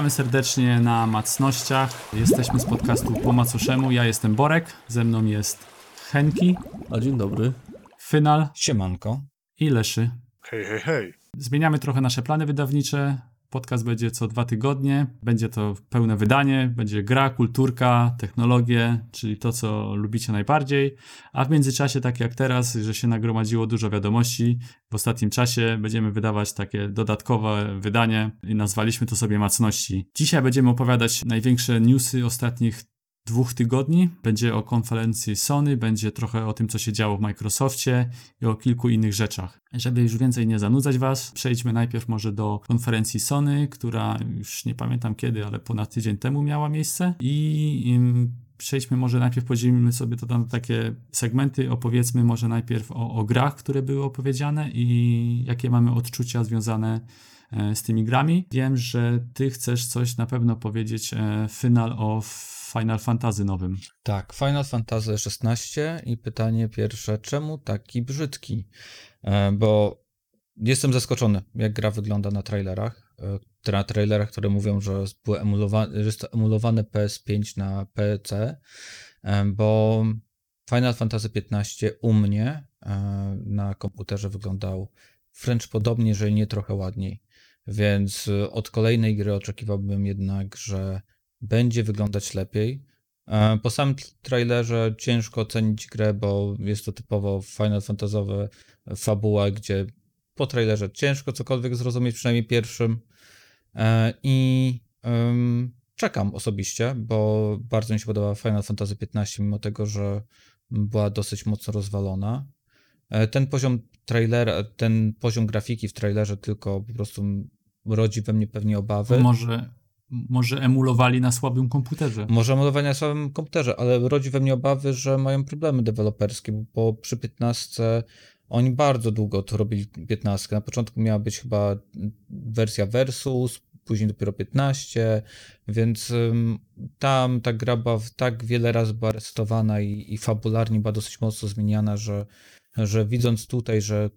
Witamy serdecznie na Macnościach. Jesteśmy z podcastu Po Macoszemu. Ja jestem Borek, ze mną jest Henki, A dzień dobry. Final Siemanko. i Leszy. Hej, hej, hej. Zmieniamy trochę nasze plany wydawnicze. Podcast będzie co dwa tygodnie. Będzie to pełne wydanie. Będzie gra, kulturka, technologie, czyli to, co lubicie najbardziej. A w międzyczasie, tak jak teraz, że się nagromadziło dużo wiadomości, w ostatnim czasie będziemy wydawać takie dodatkowe wydanie i nazwaliśmy to sobie Macności. Dzisiaj będziemy opowiadać największe newsy ostatnich dwóch tygodni. Będzie o konferencji Sony, będzie trochę o tym, co się działo w Microsoftie i o kilku innych rzeczach. Żeby już więcej nie zanudzać Was, przejdźmy najpierw może do konferencji Sony, która już nie pamiętam kiedy, ale ponad tydzień temu miała miejsce i przejdźmy może najpierw, podzielimy sobie to tam takie segmenty, opowiedzmy może najpierw o, o grach, które były opowiedziane i jakie mamy odczucia związane e, z tymi grami. Wiem, że ty chcesz coś na pewno powiedzieć, e, final o Final Fantasy nowym. Tak, Final Fantasy XVI i pytanie pierwsze, czemu taki brzydki? E, Bo jestem zaskoczony, jak gra wygląda na trailerach. E, Na trailerach, które mówią, że były emulowane, że jest to emulowane PS5 na PC, e, bo Final Fantasy XV u mnie e, na komputerze wyglądał wręcz podobnie, jeżeli nie trochę ładniej. Więc e, od kolejnej gry oczekiwałbym jednak, że będzie wyglądać lepiej. E, Po samym trailerze ciężko ocenić grę, bo jest to typowo Final Fantasy'owe fabuła, gdzie po trailerze ciężko cokolwiek zrozumieć, przynajmniej pierwszym. E, I em, czekam osobiście, bo bardzo mi się podoba Final Fantasy XV, mimo tego, że była dosyć mocno rozwalona. E, Ten poziom trailera, ten poziom grafiki w trailerze tylko po prostu rodzi we mnie pewnie obawy. Może, może emulowali na słabym komputerze. Może emulowanie na samym komputerze, ale rodzi we mnie obawy, że mają problemy deweloperskie, bo- przy 15 oni bardzo długo to robili 15. Na początku miała być chyba wersja Versus, później dopiero 15, więc tam ta gra była tak wiele razy była resetowana i, i fabularnie była dosyć mocno zmieniana, że, że widząc tutaj, że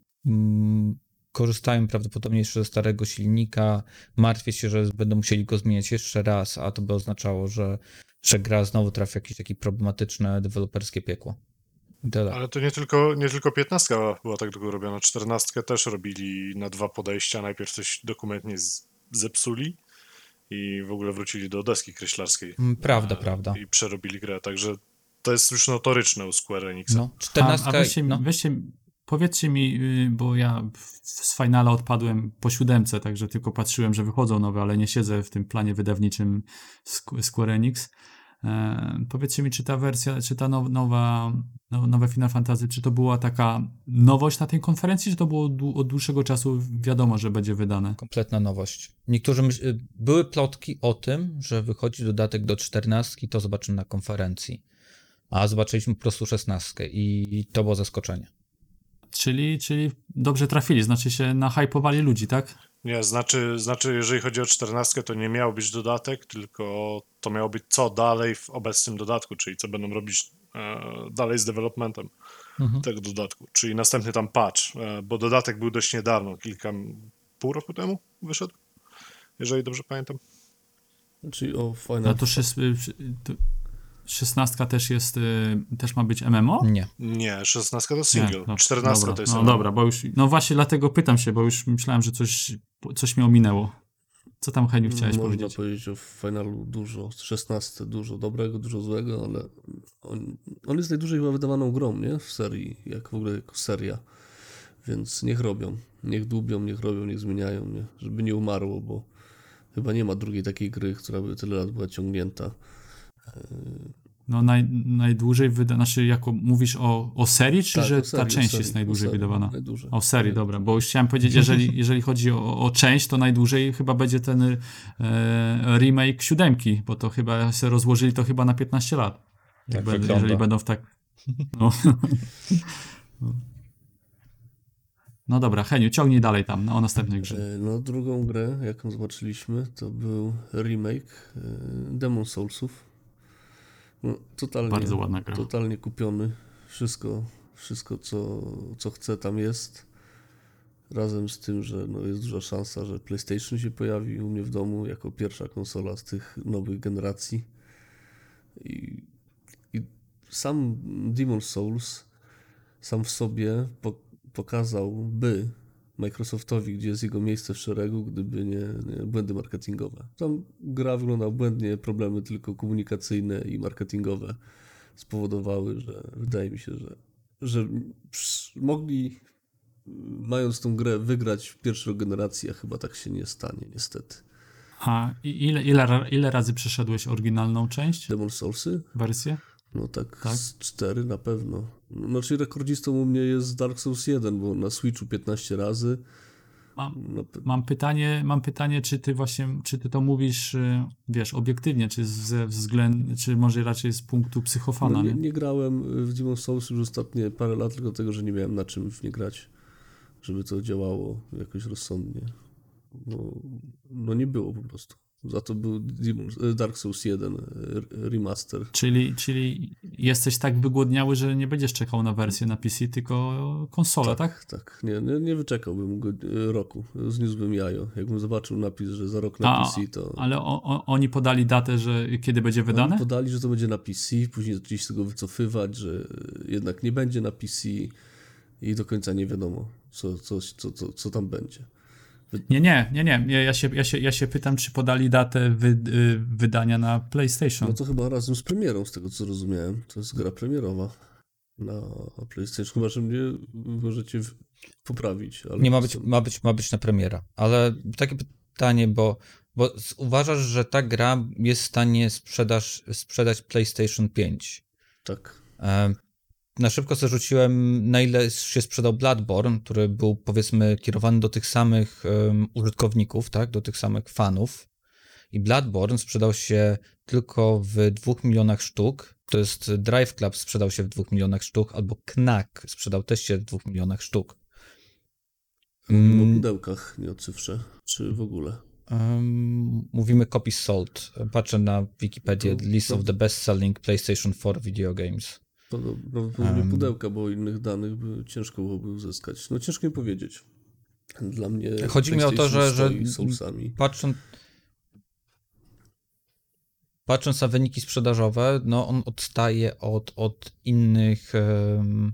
korzystają prawdopodobnie jeszcze ze starego silnika, martwię się, że będą musieli go zmieniać jeszcze raz, a to by oznaczało, że, że gra znowu trafi w jakieś takie problematyczne deweloperskie piekło. Tyle. Ale to nie tylko, nie tylko 15 była tak długo robiona. 14 też robili na dwa podejścia. Najpierw coś dokumentnie zepsuli i w ogóle wrócili do deski kreślarskiej. Mm, Prawda, E, prawda. I przerobili grę, także to jest już notoryczne u Square Enixa. No, 14. A, a no. weźcie, powiedzcie mi, y, bo ja z Finala odpadłem po siódemce, także tylko patrzyłem, że wychodzą nowe, ale nie siedzę w tym planie wydawniczym Squ- Square Enix. E, powiedzcie mi, czy ta wersja, czy ta now, nowa, no, nowe Final Fantasy, czy to była taka nowość na tej konferencji, czy to było od dłuższego czasu wiadomo, że będzie wydane? Kompletna nowość. Niektórzy myśl... y, były plotki o tym, że wychodzi dodatek do 14, to zobaczymy na konferencji. A zobaczyliśmy po prostu 16 i to było zaskoczenie. Czyli, czyli dobrze trafili, znaczy się nahypowali ludzi, tak? Nie, znaczy, znaczy, jeżeli chodzi o 14, to nie miał być dodatek, tylko to miało być co dalej w obecnym dodatku, czyli co będą robić e, dalej z developmentem Mhm. tego dodatku. Czyli następny tam patch, e, bo dodatek był dość niedawno, kilka, pół roku temu wyszedł, jeżeli dobrze pamiętam. Czyli o Final No to, szes, y, to szesnastka też jest, y, też ma być MMO? Nie. Nie, 16 to single, Nie, no, 14 dobra, to jest No MMO. dobra, bo już, no właśnie dlatego pytam się, bo już myślałem, że coś, coś mnie ominęło. Co tam Heniu chciałeś Można powiedzieć? powiedzieć o Finalu dużo, 16 dużo dobrego, dużo złego, ale on, on jest najdłużej chyba wydawaną grą, nie? W serii, jak w ogóle jako seria. Więc niech robią, niech dłubią, niech robią, niech zmieniają, nie? Żeby nie umarło, bo chyba nie ma drugiej takiej gry, która by tyle lat była ciągnięta. No naj, najdłużej wyda, znaczy jako mówisz o, o serii, czy Tak, że serii, ta część serii, jest najdłużej serii, wydawana? Najdłużej. O serii, dobra, bo już chciałem powiedzieć, jeżeli, jeżeli chodzi o, o część, to najdłużej chyba będzie ten e, remake siódemki, bo to chyba się rozłożyli to chyba na 15 lat. Tak Jak jeżeli będą w tak. No. no dobra, Heniu, ciągnij dalej tam no, o następnej grze. E, No, drugą grę, jaką zobaczyliśmy, to był remake e, Demon Soulsów. No, totalnie, Bardzo ładna gra. totalnie kupiony. Wszystko, wszystko co, co chcę tam jest. razem z tym, że no jest duża szansa, że PlayStation się pojawi u mnie w domu jako pierwsza konsola z tych nowych generacji. I, i sam Demon Souls sam w sobie po, pokazałby Microsoftowi, gdzie jest jego miejsce w szeregu, gdyby nie, nie błędy marketingowe. Tam gra wygląda błędnie, problemy tylko komunikacyjne i marketingowe spowodowały, że wydaje mi się, że, że mogli mając tą grę wygrać w pierwszej generacji, a chyba tak się nie stanie niestety. A ile, ile, ile razy przeszedłeś oryginalną część, Demon Soulsy? wersję? No tak, Tak? z 4 na pewno. No czyli rekordzistą u mnie jest Dark Souls 1, bo na Switchu 15 razy. Mam, pe- mam pytanie, mam pytanie, czy ty właśnie, czy ty to mówisz, y, wiesz, obiektywnie, czy ze względu, czy może raczej z punktu psychofana, no, nie, nie? nie grałem w Demon Souls już ostatnie parę lat, tylko dlatego, że nie miałem na czym w nie grać, żeby to działało jakoś rozsądnie. No, no nie było po prostu. Za to był Dark Souls 1 e, remaster. Czyli, czyli jesteś tak wygłodniały, że nie będziesz czekał na wersję na PC, tylko konsolę, tak? Tak, nie, nie, nie wyczekałbym go, e, roku. Zniósłbym jajo. Jakbym zobaczył napis, że za rok na A, PC, to... Ale o, o, oni podali datę, że kiedy będzie wydane? Oni podali, że to będzie na PC, później zaczęli się z tego wycofywać, że jednak nie będzie na PC i do końca nie wiadomo, co, co, co, co, co tam będzie. Nie, nie, nie, nie. Ja- się, ja się, ja się pytam, czy podali datę wy, y, wydania na PlayStation. No to chyba razem z premierą, z tego co rozumiałem. To jest gra premierowa na PlayStation. Chyba, że mnie możecie poprawić. Ale Nie ma być, ma być, ma być na premiera. Ale takie pytanie, bo, bo uważasz, że ta gra jest w stanie sprzedaż, sprzedać PlayStation 5? Tak. Na szybko sobie rzuciłem, na ile się sprzedał Bloodborne, który był powiedzmy kierowany do tych samych em, użytkowników, tak, do tych samych fanów. I Bloodborne sprzedał się tylko w dwóch milionach sztuk. To jest Drive Club sprzedał się w dwóch milionach sztuk, albo Knack sprzedał też się w dwóch milionach sztuk. Mówimy o Mm, pudełkach, nie o cyfrze. Czy w ogóle. em, mówimy copies sold. Patrzę na Wikipedię, list of the best-selling PlayStation 4 video games. To prawdopodobnie Em. pudełka, bo innych danych by ciężko byłoby uzyskać. No ciężko mi powiedzieć. Dla mnie Chodzi mi o to, że- że- patrząc, patrząc na wyniki sprzedażowe, no on odstaje od, od innych em,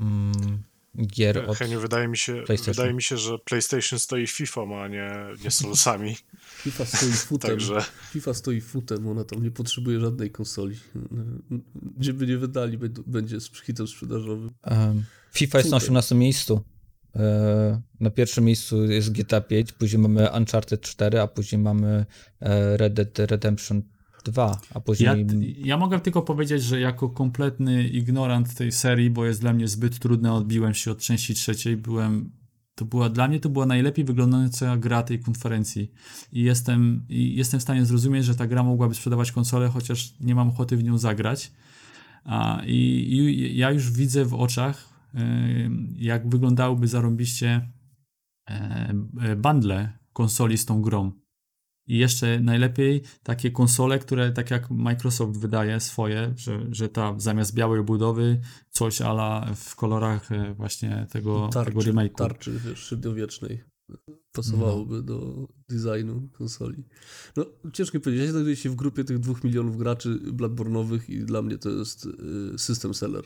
mm, gier. Od, Heniu, wydaje mi, się, wydaje mi się, że PlayStation stoi FIFA, a nie, nie Soulsami. FIFA stoi futem. Także FIFA stoi futem, ona tam nie potrzebuje żadnej konsoli. Gdzie by nie wydali, będ- będzie z hitem sprzedażowym. em, FIFA jest na Super. 18 miejscu. E, Na pierwszym miejscu jest GTA 5, później mamy Uncharted 4, a później mamy e, Red Dead Redemption 2, a Ja, później... ja mogę tylko powiedzieć, że jako kompletny ignorant tej serii, bo jest dla mnie zbyt trudne, odbiłem się od części trzeciej, byłem, to była, dla mnie to była najlepiej wyglądająca gra tej konferencji i jestem, i jestem w stanie zrozumieć, że ta gra mogłaby sprzedawać konsolę, chociaż nie mam ochoty w nią zagrać. A, i, I ja już widzę w oczach, y, jak wyglądałyby zarąbiście e, bundle konsoli z tą grą. I jeszcze najlepiej takie konsole, które tak jak Microsoft wydaje swoje, że, że ta zamiast białej budowy coś ala w kolorach e, właśnie tego, tego Tarczy, remake'u. tarczy średniowiecznej. Pasowałoby do designu konsoli. No, ciężko powiedzieć. Ja znajduję się w grupie tych dwóch milionów graczy Bloodborne'owych i dla mnie to jest y, system seller.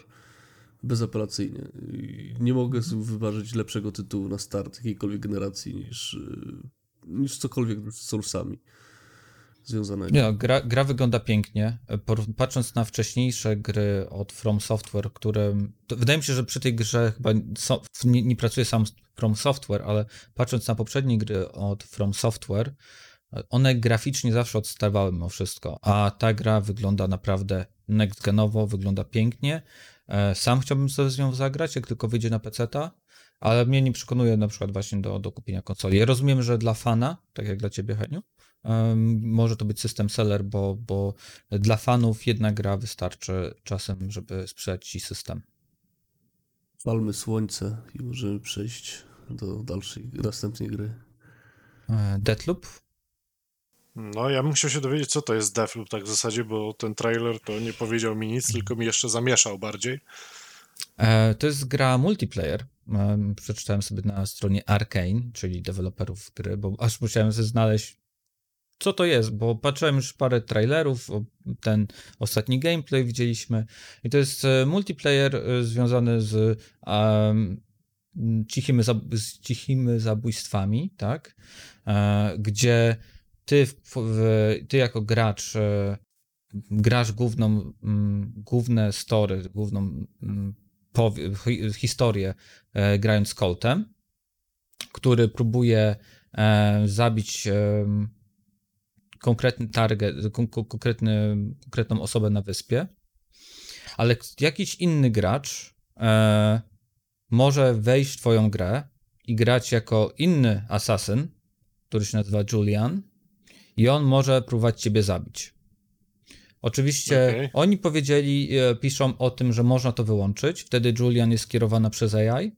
Bezapelacyjnie. I nie mogę sobie wymarzyć lepszego tytułu na start jakiejkolwiek generacji niż, y, niż cokolwiek z Soulsami związanego. Nie no, gra, gra wygląda pięknie. Patrząc na wcześniejsze gry od From Software, które. Wydaje mi się, że przy tej grze chyba so, nie, nie pracuje sam From Software, ale patrząc na poprzednie gry od From Software, one graficznie zawsze odstawały mimo wszystko. A ta gra wygląda naprawdę next genowo, wygląda pięknie. E, Sam chciałbym sobie z nią zagrać, jak tylko wyjdzie na PC-ta. Ale mnie nie przekonuje na przykład właśnie do, do kupienia konsoli. Ja rozumiem, że dla fana, tak jak dla ciebie, Heniu, może to być system seller, bo, bo dla fanów jedna gra wystarczy czasem, żeby sprzedać ci system. Palmy słońce i możemy przejść do dalszej, następnej gry. E, Deathloop? no ja bym chciał się dowiedzieć, co to jest Deathloop tak w zasadzie, bo ten trailer to nie powiedział mi nic, tylko mi jeszcze zamieszał bardziej. E, To jest gra multiplayer. em, przeczytałem sobie na stronie Arkane, czyli deweloperów gry, bo aż musiałem znaleźć, co to jest, bo patrzyłem już parę trailerów, ten ostatni gameplay widzieliśmy i to jest e, multiplayer e, związany z, em, cichimi, z cichimi zabójstwami, tak? E, gdzie ty, ty jako gracz e, grasz główną, główne story, główną historię e, grając Coltem, który próbuje e, zabić e, konkretny target, kon, kon- konkretny, konkretną osobę na wyspie, ale jakiś inny gracz może wejść w twoją grę i grać jako inny asasyn, który się nazywa Julian i on może próbować ciebie zabić. Oczywiście Okej. oni powiedzieli, e, piszą o tym, że można to wyłączyć, wtedy Julian jest skierowana przez AI,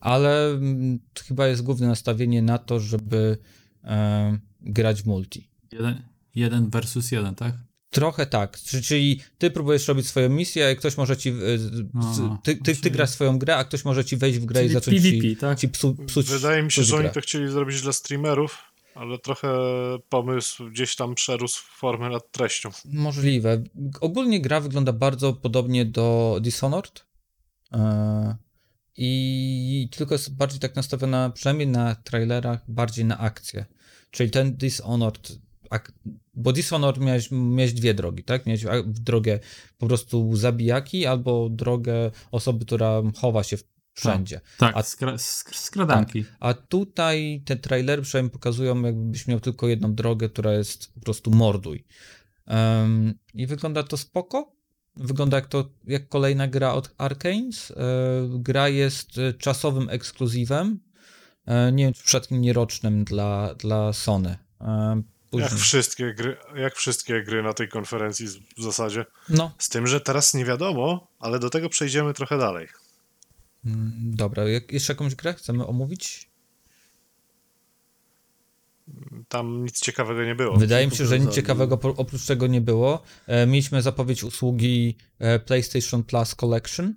ale mm, chyba jest główne nastawienie na to, żeby e, grać w multi. Jeden, jeden versus jeden, tak? Trochę tak, Czy- czyli ty próbujesz robić swoją misję, a ktoś może ci, e, A, ty, ty, ty grasz swoją grę, a ktoś może ci wejść w grę i zacząć PvP, ci, tak? ci psu, psuć Wydaje mi się, psuć że oni grę. to chcieli zrobić dla streamerów, ale trochę pomysł gdzieś tam przerósł formę nad treścią. Możliwe. Ogólnie gra wygląda bardzo podobnie do Dishonored. E, I tylko jest bardziej tak nastawiona, przynajmniej na trailerach, bardziej na akcję. Czyli ten Dishonored, bo Dishonored miałeś, miałeś dwie drogi, tak? Miałeś drogę po prostu zabijaki albo drogę osoby, która chowa się w- wszędzie. Tak, A- skra, sk- skradanki. A tutaj te trailery przynajmniej pokazują, jakbyś miał tylko jedną drogę, która jest po prostu morduj. Em, I wygląda to spoko. Wygląda jak to jak kolejna gra od Arcanes. E, gra jest e, czasowym ekskluzywem. E, nie wiem, czy przypadkiem nie rocznym dla, dla Sony. Później. Jak wszystkie, gry, jak wszystkie gry na tej konferencji w zasadzie. No, Z tym, że teraz nie wiadomo, ale do tego przejdziemy trochę dalej. Mm, dobra. Jak, jeszcze jakąś grę chcemy omówić? Tam nic ciekawego nie było. Wydaje mi się, że nic ciekawego oprócz tego nie było. E, mieliśmy zapowiedź usługi e, PlayStation Plus Collection,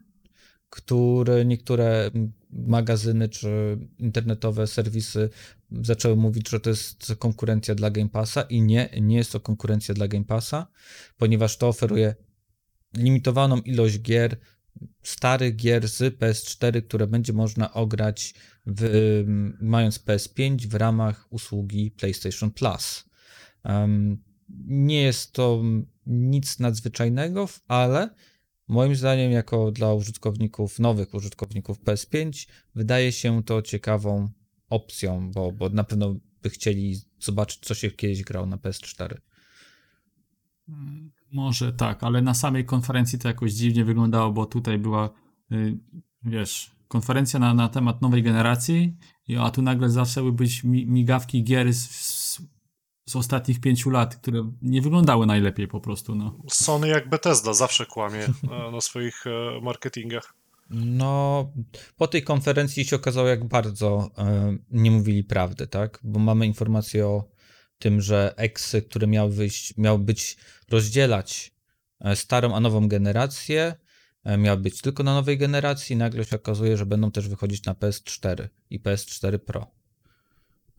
które niektóre magazyny czy internetowe serwisy zaczęły mówić, że to jest konkurencja dla Game Passa i nie, nie jest to konkurencja dla Game Passa, ponieważ to oferuje limitowaną ilość gier, starych gier z PS4, które będzie można ograć w, mając PS5 w ramach usługi PlayStation Plus. Nie jest to nic nadzwyczajnego, ale moim zdaniem, jako dla użytkowników, nowych użytkowników PS5, wydaje się to ciekawą opcją, bo, bo na pewno by chcieli zobaczyć, co się kiedyś grało na PS4. Może tak, ale na samej konferencji to jakoś dziwnie wyglądało, bo tutaj była, y, wiesz, konferencja na, na temat nowej generacji, i- a tu nagle zaczęły być mi, migawki gier z, z, z ostatnich pięciu lat, które nie wyglądały najlepiej po prostu, no. Sony jak Bethesda zawsze kłamie e, na swoich e, marketingach. No, po tej konferencji się okazało, jak bardzo e, nie mówili prawdy, tak? Bo mamy informację o tym, że Exy, które miały wyjść, miały być rozdzielać e, starą a nową generację, e, miały być tylko na nowej generacji, nagle się okazuje, że będą też wychodzić na PS4 i PS4 Pro.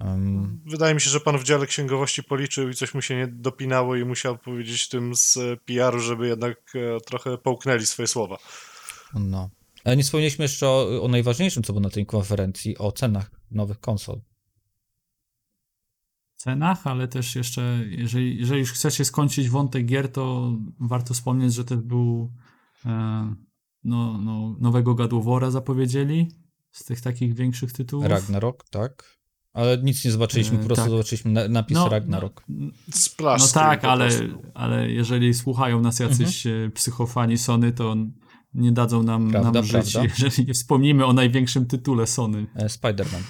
Em, Wydaje mi się, że pan w dziale księgowości policzył i coś mu się nie dopinało i musiał powiedzieć tym z PR-u, żeby jednak e, trochę połknęli swoje słowa. no. Ale nie wspomnieliśmy jeszcze o, o najważniejszym, co było na tej konferencji, o cenach nowych konsol. Cenach, ale też jeszcze, jeżeli, jeżeli już chcecie skończyć wątek gier, to warto wspomnieć, że też był e, no, no, nowego War'a zapowiedzieli z tych takich większych tytułów. Ragnarok, tak. Ale nic nie zobaczyliśmy, E, po prostu tak. zobaczyliśmy na, napis Ragnarok. No, Splash no screen tak, ale, ale jeżeli słuchają nas jacyś e, psychofani Sony, to nie dadzą nam, Prawda, nam żyć, prawda. jeżeli nie wspomnimy o największym tytule Sony, E, Spider-Man.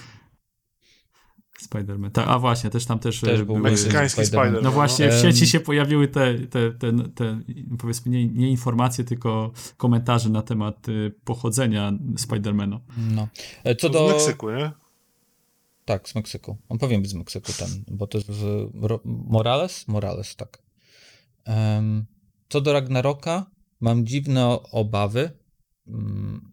Spider-Man. Ta, a właśnie, też tam też, Też e, był były- Meksykański Spider-Man. Spider-Man. No właśnie, w sieci się pojawiły te, te, te, te powiedzmy, nie, nie informacje, tylko komentarze na temat y, pochodzenia Spidermana. No. E, Co do... Z Meksyku, nie? Tak, z Meksyku. On powinien być z Meksyku ten, bo to jest z Morales? Morales, tak. Em, co do Ragnaroka, mam dziwne obawy. Mm,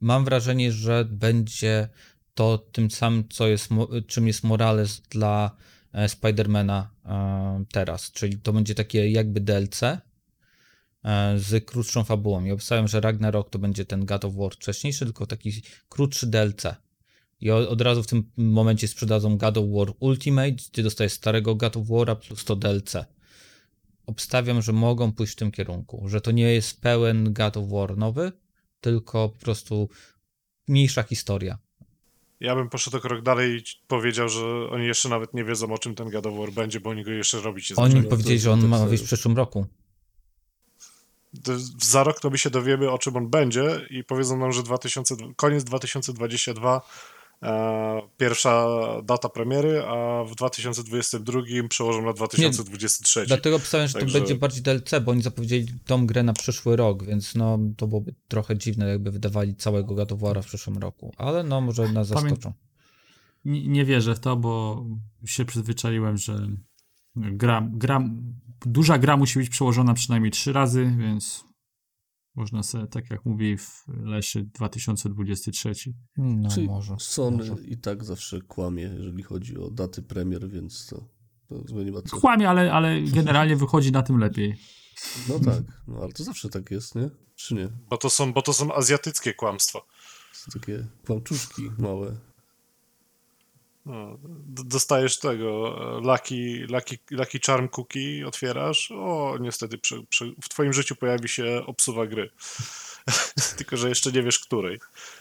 mam wrażenie, że będzie to tym samym, co jest, czym jest Morales dla e, Spidermana e, teraz, czyli to będzie takie jakby DLC e, z krótszą fabułą. I obstawiam, że Ragnarok to będzie ten God of War wcześniejszy, tylko taki krótszy DLC. I od razu w tym momencie sprzedadzą God of War Ultimate, gdzie dostajesz starego God of War'a plus to DLC. Obstawiam, że mogą pójść w tym kierunku, że to nie jest pełen God of War nowy, tylko po prostu mniejsza historia. Ja bym poszedł o krok dalej i powiedział, że oni jeszcze nawet nie wiedzą, o czym ten God of War będzie, bo oni go jeszcze robić nie Oni zaczęli. powiedzieli, że on ma wyjść w przyszłym roku. Za rok to my się dowiemy, o czym on będzie i powiedzą nam, że 2000, koniec 2022 e, pierwsza data premiery, a w 2022 przełożą na 2023. Dlatego obstawiam, że Także- to będzie bardziej DLC, bo oni zapowiedzieli tą grę na przyszły rok, więc no to byłoby trochę dziwne, jakby wydawali całego God of War'a w przyszłym roku. Ale no może nas Pamię- zaskoczą. Nie, nie wierzę w to, bo się przyzwyczaiłem, że gra, gra, duża gra musi być przełożona przynajmniej trzy razy, więc można sobie, tak jak mówi w lesie 2023. No Czyli może. Sony może. i tak zawsze kłamie, jeżeli chodzi o daty premier, więc to, to nie ma co. Kłamie, ale, ale generalnie wychodzi na tym lepiej. No tak, no ale to zawsze tak jest, nie? Czy nie? Bo to są, bo to są azjatyckie kłamstwa. To takie kłamczuszki małe. No, dostajesz tego e, Lucky, Lucky, Lucky Charm Cookie, otwierasz, o niestety przy, przy, w twoim życiu pojawi się obsuwa gry. Tylko, że jeszcze nie wiesz której.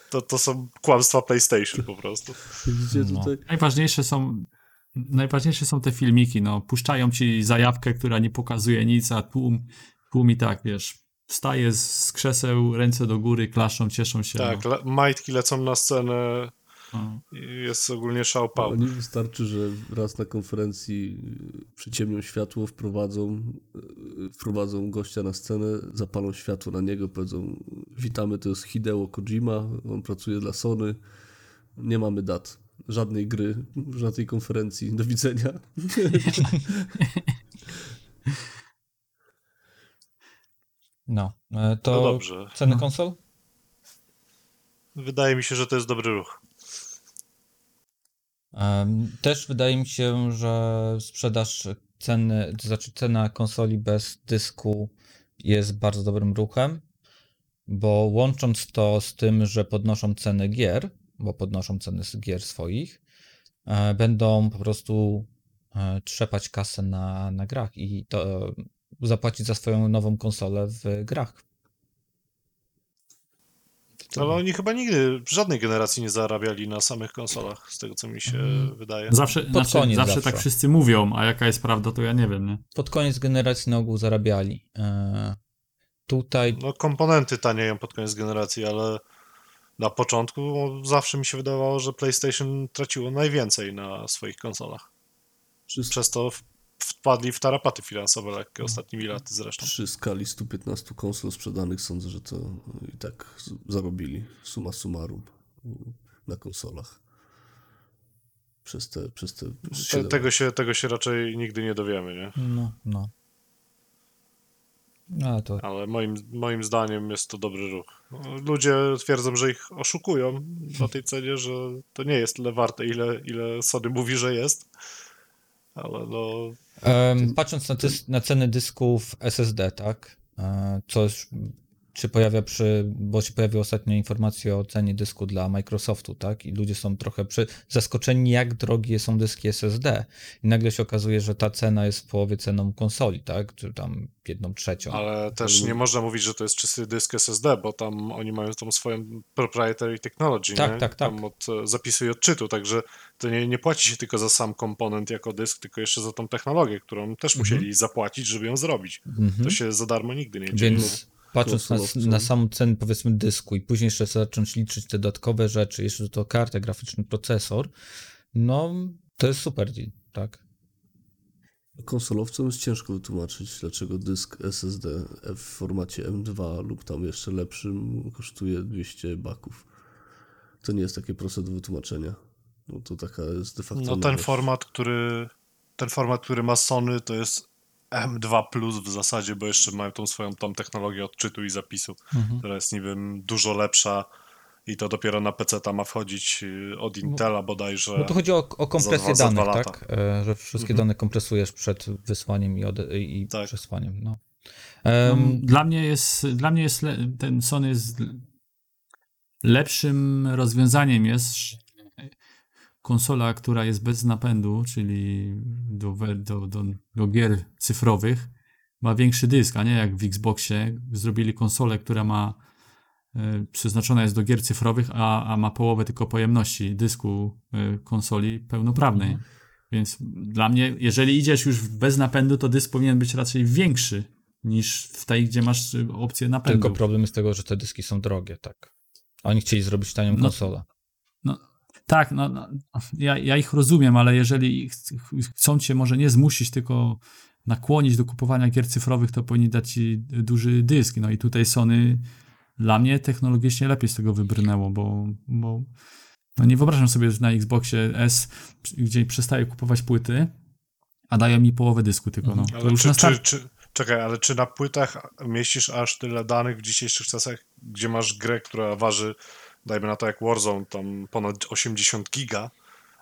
To, to są kłamstwa PlayStation po prostu. Widzicie No. tutaj? Najważniejsze są, najważniejsze są te filmiki, no. Puszczają ci zajawkę, która nie pokazuje nic, a tłum, tłum i tak, wiesz, wstaje z, krzeseł, ręce do góry, klaszczą, cieszą się. Tak, no. le- majtki lecą na scenę No. Jest ogólnie szał pał. Oni wystarczy, że raz na konferencji y, przyciemnią światło, wprowadzą, y, wprowadzą gościa na scenę, zapalą światło na niego, powiedzą witamy, to jest Hideo Kojima, on pracuje dla Sony, nie mamy dat, żadnej gry na tej konferencji, do widzenia. No, e, to No dobrze. ceny konsol? Wydaje mi się, że to jest dobry ruch. Też wydaje mi się, że sprzedaż ceny, to znaczy cena konsoli bez dysku jest bardzo dobrym ruchem, bo łącząc to z tym, że podnoszą ceny gier, bo podnoszą ceny gier swoich, e, będą po prostu e, trzepać kasę na, na grach i to zapłacić za swoją nową konsolę w grach. Ale oni chyba nigdy w żadnej generacji nie zarabiali na samych konsolach, z tego co mi się Mhm. wydaje. Zawsze, znaczy, koniec zawsze, zawsze. tak wszyscy mówią, a jaka jest prawda, to ja nie wiem, nie? Pod koniec generacji na ogół zarabiali. E, Tutaj No komponenty tanieją pod koniec generacji, ale na początku zawsze mi się wydawało, że PlayStation traciło najwięcej na swoich konsolach. Przez to w- wpadli w tarapaty finansowe lekkie ostatnimi laty zresztą. przy skali 115 konsol sprzedanych sądzę, że to i tak zarobili summa summarum na konsolach. Przez te, przez te tego, się, tego się raczej nigdy nie dowiemy, nie? No, no. No, ale to Ale moim, moim zdaniem jest to dobry ruch. Ludzie twierdzą, że ich oszukują na tej cenie, że to nie jest tyle warte, ile, ile Sony mówi, że jest. Ale no, Em, patrząc na, dys- na ceny dysków SSD, tak? E, Co już się pojawia przy, bo się pojawiły ostatnio informacje o cenie dysku dla Microsoftu, tak? I ludzie są trochę przy, zaskoczeni, jak drogie są dyski SSD. I nagle się okazuje, że ta cena jest w połowie ceną konsoli, tak? Czy tam jedną trzecią. ale też nie można mówić, że to jest czysty dysk SSD, bo tam oni mają tą swoją proprietary technology, Tak, nie? tak, tak. Tam od e, zapisu i odczytu, także to nie, nie płaci się tylko za sam komponent jako dysk, tylko jeszcze za tą technologię, którą też musieli zapłacić, żeby ją zrobić. Mhm. To się za darmo nigdy nie dzieje. Więc patrząc na, na samą cenę powiedzmy dysku i później jeszcze zacząć liczyć te dodatkowe rzeczy, jeszcze do to kartę, graficzny procesor, no to jest super deal, tak? Konsolowcom jest ciężko wytłumaczyć, dlaczego dysk SSD w formacie M2 lub tam jeszcze lepszym kosztuje 200 baków. To nie jest takie proste do wytłumaczenia. No to taka jest de facto. No ten nowość. format, który ten format, który ma Sony, to jest M2 Plus w zasadzie, bo jeszcze mają tą swoją tą technologię odczytu i zapisu, Mhm. która jest niby dużo lepsza I to dopiero na PC ta ma wchodzić y, od Intela bodajże. No to chodzi o, o kompresję za dwa danych, lata. tak? E, Że wszystkie Mhm. dane kompresujesz przed wysłaniem i, ode- i Tak. przesłaniem. No. No, Em, dla mnie jest, dla mnie jest le, ten Sony jest lepszym rozwiązaniem jest konsola, która jest bez napędu, czyli do, do, do, do gier cyfrowych, ma większy dysk, a nie jak w Xboxie zrobili konsolę, która ma e, przeznaczona jest do gier cyfrowych, a, a ma połowę tylko pojemności dysku e, konsoli pełnoprawnej. Więc dla mnie, jeżeli idziesz już bez napędu, to dysk powinien być raczej większy niż w tej, gdzie masz y, opcję napędu. tylko problem jest tego, że te dyski są drogie, tak. A Oni chcieli zrobić tanią No. konsolę. Tak, no, no ja, ja ich rozumiem, ale jeżeli ch- ch- chcą cię może nie zmusić, tylko nakłonić do kupowania gier cyfrowych, to powinni dać ci duży dysk. No i tutaj Sony dla mnie technologicznie lepiej z tego wybrnęło, bo, bo no nie wyobrażam sobie, że na Xboxie S, gdzie przestaję kupować płyty, a dają mi połowę dysku tylko. No. To Ale czy, czy, czy, czekaj, ale czy na płytach mieścisz aż tyle danych w dzisiejszych czasach, gdzie masz grę, która waży, dajmy na to jak Warzone, tam ponad 80 giga,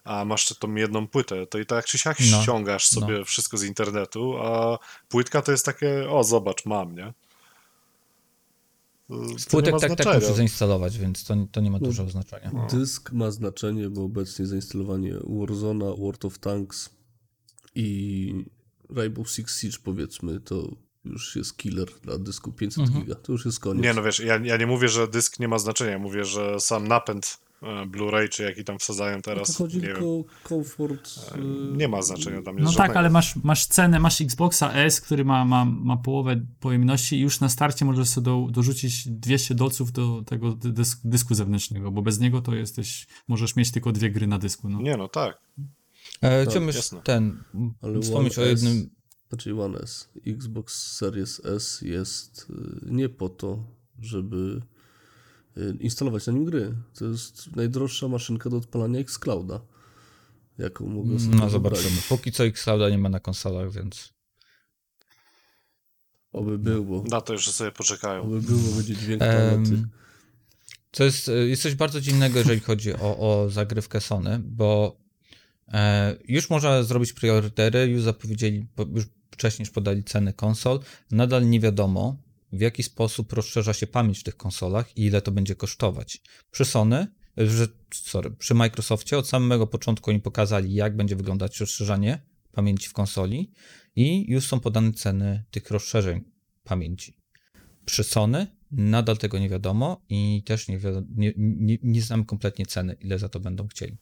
a masz tą jedną płytę, to i tak czy siak No, ściągasz sobie wszystko z internetu, a płytka to jest takie, o zobacz, mam, nie? Z płytek tak, tak musisz zainstalować, więc to, to nie ma No. dużego znaczenia. No. Dysk ma znaczenie, bo obecnie zainstalowanie Warzona, World of Tanks i Rainbow Six Siege powiedzmy, to już jest killer dla dysku 500 Mhm. giga. To już jest koniec. Nie, no wiesz, ja, ja nie mówię, że dysk nie ma znaczenia, mówię, że sam napęd e, Blu-ray, czy jaki tam wsadzają to teraz, chodzi nie tylko komfort. y, nie ma znaczenia dla mnie No tak, ale masz, masz cenę, masz Xboxa S, który ma, ma, ma połowę pojemności i już na starcie możesz sobie do, dorzucić 200 dolców do tego dy- dysk, dysku zewnętrznego, bo bez niego to jesteś, możesz mieć tylko dwie gry na dysku. No. Nie, no tak. E, Tak, Chciałbym ten, Ale wspomnieć o jednym, Znaczy One S. Xbox Series S jest y, nie po to, żeby y, instalować na nim gry. To jest najdroższa maszynka do odpalania Xclouda. Jaką mogę sobie no zobaczymy. Póki co Xclouda nie ma na konsolach, więc Oby było. Na to jeszcze sobie poczekają. Oby było, będzie dźwięk planety. To jest, e, jest coś bardzo dziwnego, jeżeli chodzi o, o zagrywkę Sony, bo e, już można zrobić priorytery, już zapowiedzieli, po- już wcześniej już podali ceny konsol. Nadal nie wiadomo, w jaki sposób rozszerza się pamięć w tych konsolach i ile to będzie kosztować. Przy Sony, sorry, przy Microsoftie od samego początku oni pokazali, jak będzie wyglądać rozszerzanie pamięci w konsoli i już są podane ceny tych rozszerzeń pamięci. Przy Sony nadal tego nie wiadomo i też nie, wiadomo, nie, nie, nie znam kompletnie ceny, ile za to będą chcieli.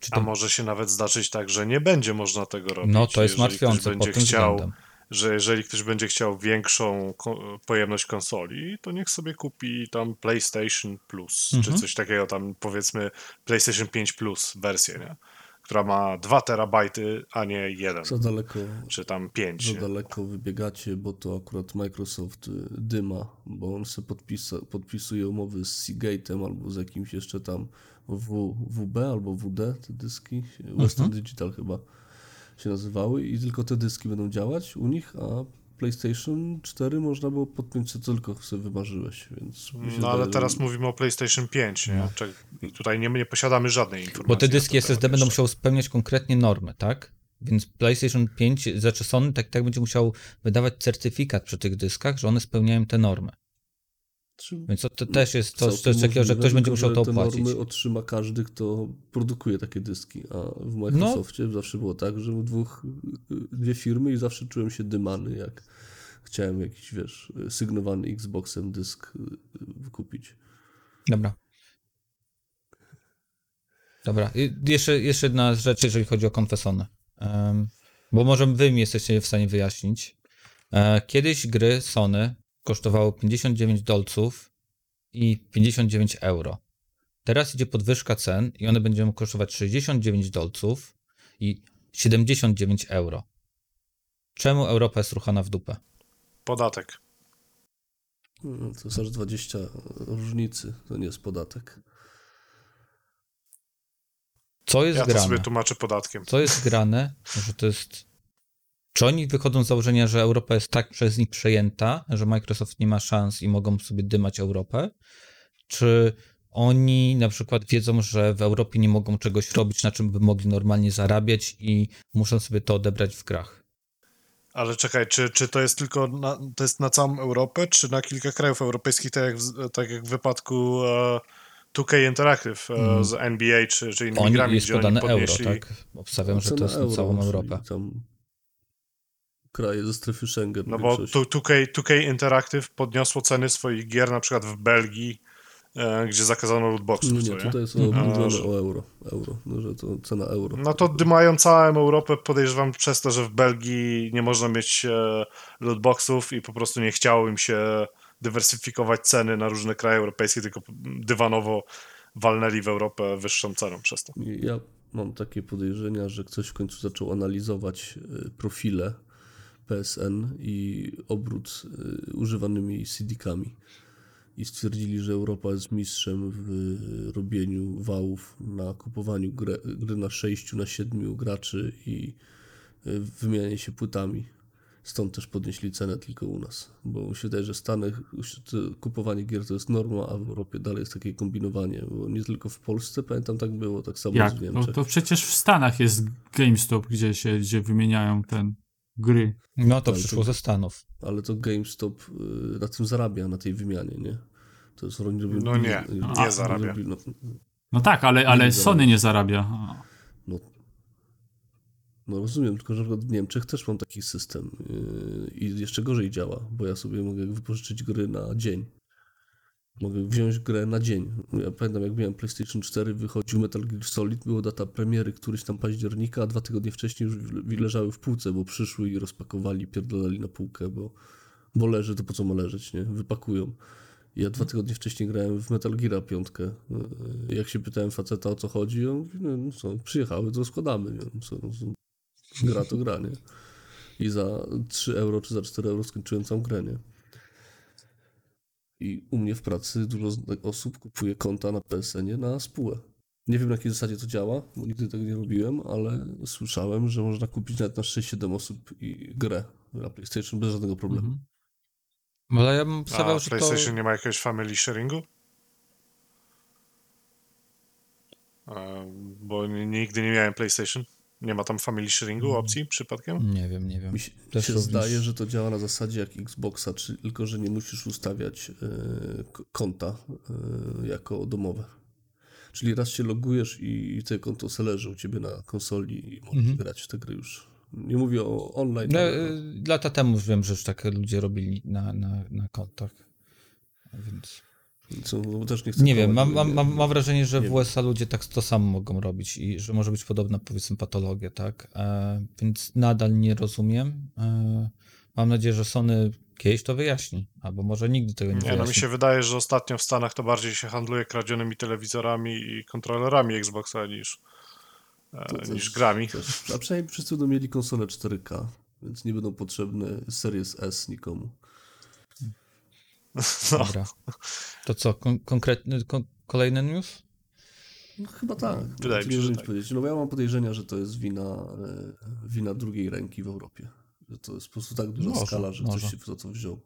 Czy A to, może się nawet zdarzyć tak, że nie będzie można tego robić. no to jest jeżeli ktoś martwiące pod będzie tym chciał, względem. że jeżeli ktoś będzie chciał większą ko- pojemność konsoli, to niech sobie kupi tam PlayStation Plus, Mhm. czy coś takiego tam powiedzmy PlayStation 5 Plus wersję, nie? która ma 2 terabajty, a nie 1, Za daleko, czy tam 5. za daleko wybiegacie, bo to akurat Microsoft y, dyma, bo on sobie podpisa, podpisuje umowy z Seagate'em albo z jakimś jeszcze tam WB albo WD, te dyski, Western Digital chyba się nazywały i tylko te dyski będą działać u nich, a PlayStation 4 można było podpiąć co tylko sobie wymarzyłeś, więc No ale wydaje, teraz mówimy o PlayStation 5, nie? Czek- I tutaj nie, nie posiadamy żadnej informacji. Bo te dyski SSD będą musiały spełniać konkretnie normy, tak? Więc PlayStation 5, znaczy Sony tak, tak będzie musiał wydawać certyfikat przy tych dyskach, że one spełniają te normy. Więc to, to też jest coś takiego, że ktoś będzie musiał to te opłacić. normy otrzyma każdy, kto produkuje takie dyski, a No. w Microsoftie zawsze było tak, że dwóch, dwie firmy i zawsze czułem się dymany, jak chciałem jakiś, wiesz, sygnowany Xboxem dysk y, wykupić. Dobra. Dobra. I jeszcze, jeszcze jedna rzecz, jeżeli chodzi o konfesony. Um, bo może wy mi jesteście w stanie wyjaśnić. E, kiedyś gry Sony kosztowały 59 dolców i 59 euro. Teraz idzie podwyżka cen i one będą kosztować 69 dolców i 79 euro. Czemu Europa jest ruchana w dupę? Podatek. No, To jest aż 20 różnicy, to nie jest podatek. Co jest Ja to grane? sobie tłumaczę podatkiem. Co jest grane, że to jest. Czy oni wychodzą z założenia, że Europa jest tak przez nich przejęta, że Microsoft nie ma szans i mogą sobie dymać Europę? Czy oni na przykład wiedzą, że w Europie nie mogą czegoś robić, na czym by mogli normalnie zarabiać i muszą sobie to odebrać w grach. Ale czekaj, czy, czy to jest tylko na, to jest na całą Europę, czy na kilka krajów europejskich, tak jak w, tak jak w wypadku e, 2K Interactive e, Mm. z NBA czy, czy innymi Oni grami, jest gdzie oni podane euro, podnieśli... tak? Obstawiam, że to jest na euro, całą Europę. Tam kraje ze strefy Schengen. No bo większości. tu- 2K, 2K Interactive podniosło ceny swoich gier na przykład w Belgii, e, gdzie zakazano lootboxów, Nie, co nie, nie? tutaj jest omówione A, że- o euro, euro, no, że to cena euro. No to dymają całą Europę, podejrzewam przez to, że w Belgii nie można mieć e, lootboxów i po prostu nie chciało im się dywersyfikować ceny na różne kraje europejskie, tylko dywanowo walnęli w Europę wyższą ceną przez to. Ja mam takie podejrzenia, że ktoś w końcu zaczął analizować y, profile PSN i obrót y, używanymi CD-kami. I stwierdzili, że Europa jest mistrzem w y, robieniu wałów na kupowaniu gry, gry na 6, na 7 graczy i y, wymianie się płytami. Stąd też podnieśli cenę tylko u nas, bo się wydaje, że w Stanach kupowanie gier to jest norma, a w Europie dalej jest takie kombinowanie, bo nie tylko w Polsce, pamiętam tak było, tak samo Jak? w No Niemczech. to przecież w Stanach jest GameStop, gdzie się gdzie wymieniają ten gry. No to Tak, przyszło to- ze Stanów. Ale to GameStop y, na tym zarabia, na tej wymianie, nie? To jest oni robią No nie, nie oni zarabia. robią- No, No tak, ale, ale Nie Sony nie zarabia. A. no, no rozumiem, tylko że na przykład w Niemczech też mam taki system yy, i jeszcze gorzej działa, bo ja sobie mogę wypożyczyć gry na dzień. Mogę wziąć grę na dzień. Ja pamiętam, jak miałem PlayStation 4, wychodził Metal Gear Solid, była data premiery któryś tam października, a dwa tygodnie wcześniej już leżały w półce, bo przyszły i rozpakowali, pierdolali na półkę, bo, bo leży, to po co ma leżeć, nie? Wypakują. Ja dwa tygodnie wcześniej grałem w Metal Gear piątkę. Yy, Jak się pytałem faceta o co chodzi, on mówi, no, no co, przyjechały, to składamy. Nie? No no, co, gra to gra, nie? I za 3 euro czy za 4 euro skończyłem całą grę, nie? I u mnie w pracy dużo osób kupuje konta na PSN-ie na spółę. Nie wiem na jakiej zasadzie to działa, bo nigdy tego nie robiłem, ale słyszałem, że można kupić nawet na 6-7 osób i grę na PlayStation bez żadnego problemu. Mhm. Ale ja bym A obstawiał, że to... PlayStation nie ma jakiegoś family sharingu? Bo nigdy nie miałem PlayStation. Nie ma tam family sharingu opcji przypadkiem? Nie wiem, nie wiem. Mi się, Też się również- zdaje, że to działa na zasadzie jak Xboxa, czy, tylko że nie musisz ustawiać e, k- konta e, jako domowe. Czyli raz się logujesz i, i te konto se leży u ciebie na konsoli i możesz Mhm. grać w te gry już. Nie mówię o online. No, ale- y, lata temu już wiem, że już tak ludzie robili na, na, na kontach. Więc co, bo też nie chcę nie wiem, mam, mam, mam, mam wrażenie, że w. USA ludzie tak to samo mogą robić i że może być podobna powiedzmy patologia, tak? E, więc nadal nie rozumiem. E, mam nadzieję, że Sony kiedyś to wyjaśni, albo może nigdy tego nie, Nie, wyjaśni. no mi się wydaje, że ostatnio w Stanach to bardziej się handluje kradzionymi telewizorami i kontrolerami Xboxa niż, e, To też- niż grami. Też, a przynajmniej wszyscy będą mieli konsolę 4K, więc nie będą potrzebne Series S nikomu. No. Dobra. To co, kon- konkretny, kon- kolejny news? No, chyba tak. Wydaje mi się, że tak. powiedzieć. No ja mam podejrzenia, że to jest wina, e, wina drugiej ręki w Europie. Że to jest po prostu tak duża Może, skala, że może. ktoś się w to co wziął.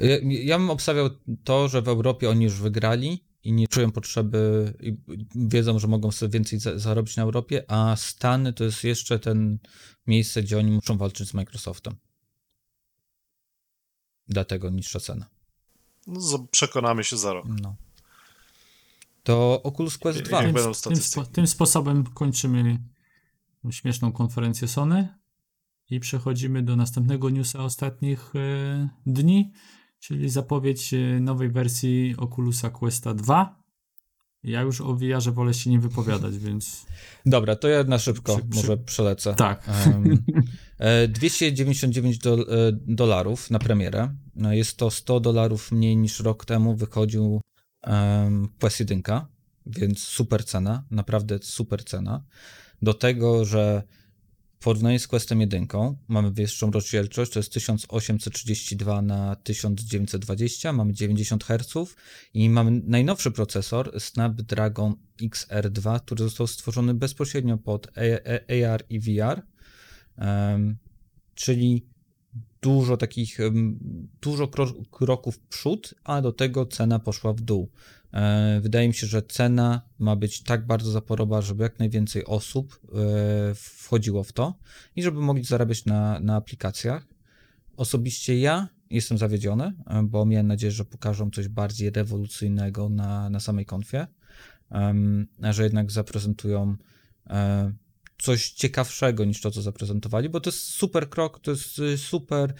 Ja, ja bym obstawiał to, że w Europie oni już wygrali i nie czują potrzeby, i wiedzą, że mogą sobie więcej za, zarobić na Europie, a Stany to jest jeszcze ten miejsce, gdzie oni muszą walczyć z Microsoftem. Dlatego niższa cena. No, przekonamy się za rok. No. To Oculus Quest Jak 2. będą Tym, tym, spo, tym sposobem kończymy śmieszną konferencję Sony i przechodzimy do następnego newsa ostatnich e, dni, czyli zapowiedź e, nowej wersji Oculusa Questa 2. Ja już o VR wolę się nie wypowiadać, więc Dobra, to ja na szybko Przy- przy- może przelecę. tak. E, 299 do, e, dolarów na premierę. No, Jest to 100 dolarów mniej niż rok temu wychodził um, Quest 1, więc super cena, naprawdę super cena. Do tego, że w porównaniu z Questem 1 mamy wyższą rozdzielczość, to jest 1832 na 1920, mamy 90 Hz i mamy najnowszy procesor Snapdragon XR2, który został stworzony bezpośrednio pod AR i VR, czyli dużo takich, dużo kro- kroków w przód, a do tego cena poszła w dół. E, Wydaje mi się, że cena ma być tak bardzo zaporowa, żeby jak najwięcej osób e, wchodziło w to i żeby mogli zarabiać na, na aplikacjach. Osobiście ja jestem zawiedziony, e, bo miałem nadzieję, że pokażą coś bardziej rewolucyjnego na, na samej konfie, że jednak zaprezentują coś ciekawszego niż to, co zaprezentowali, bo to jest super krok, to jest y, super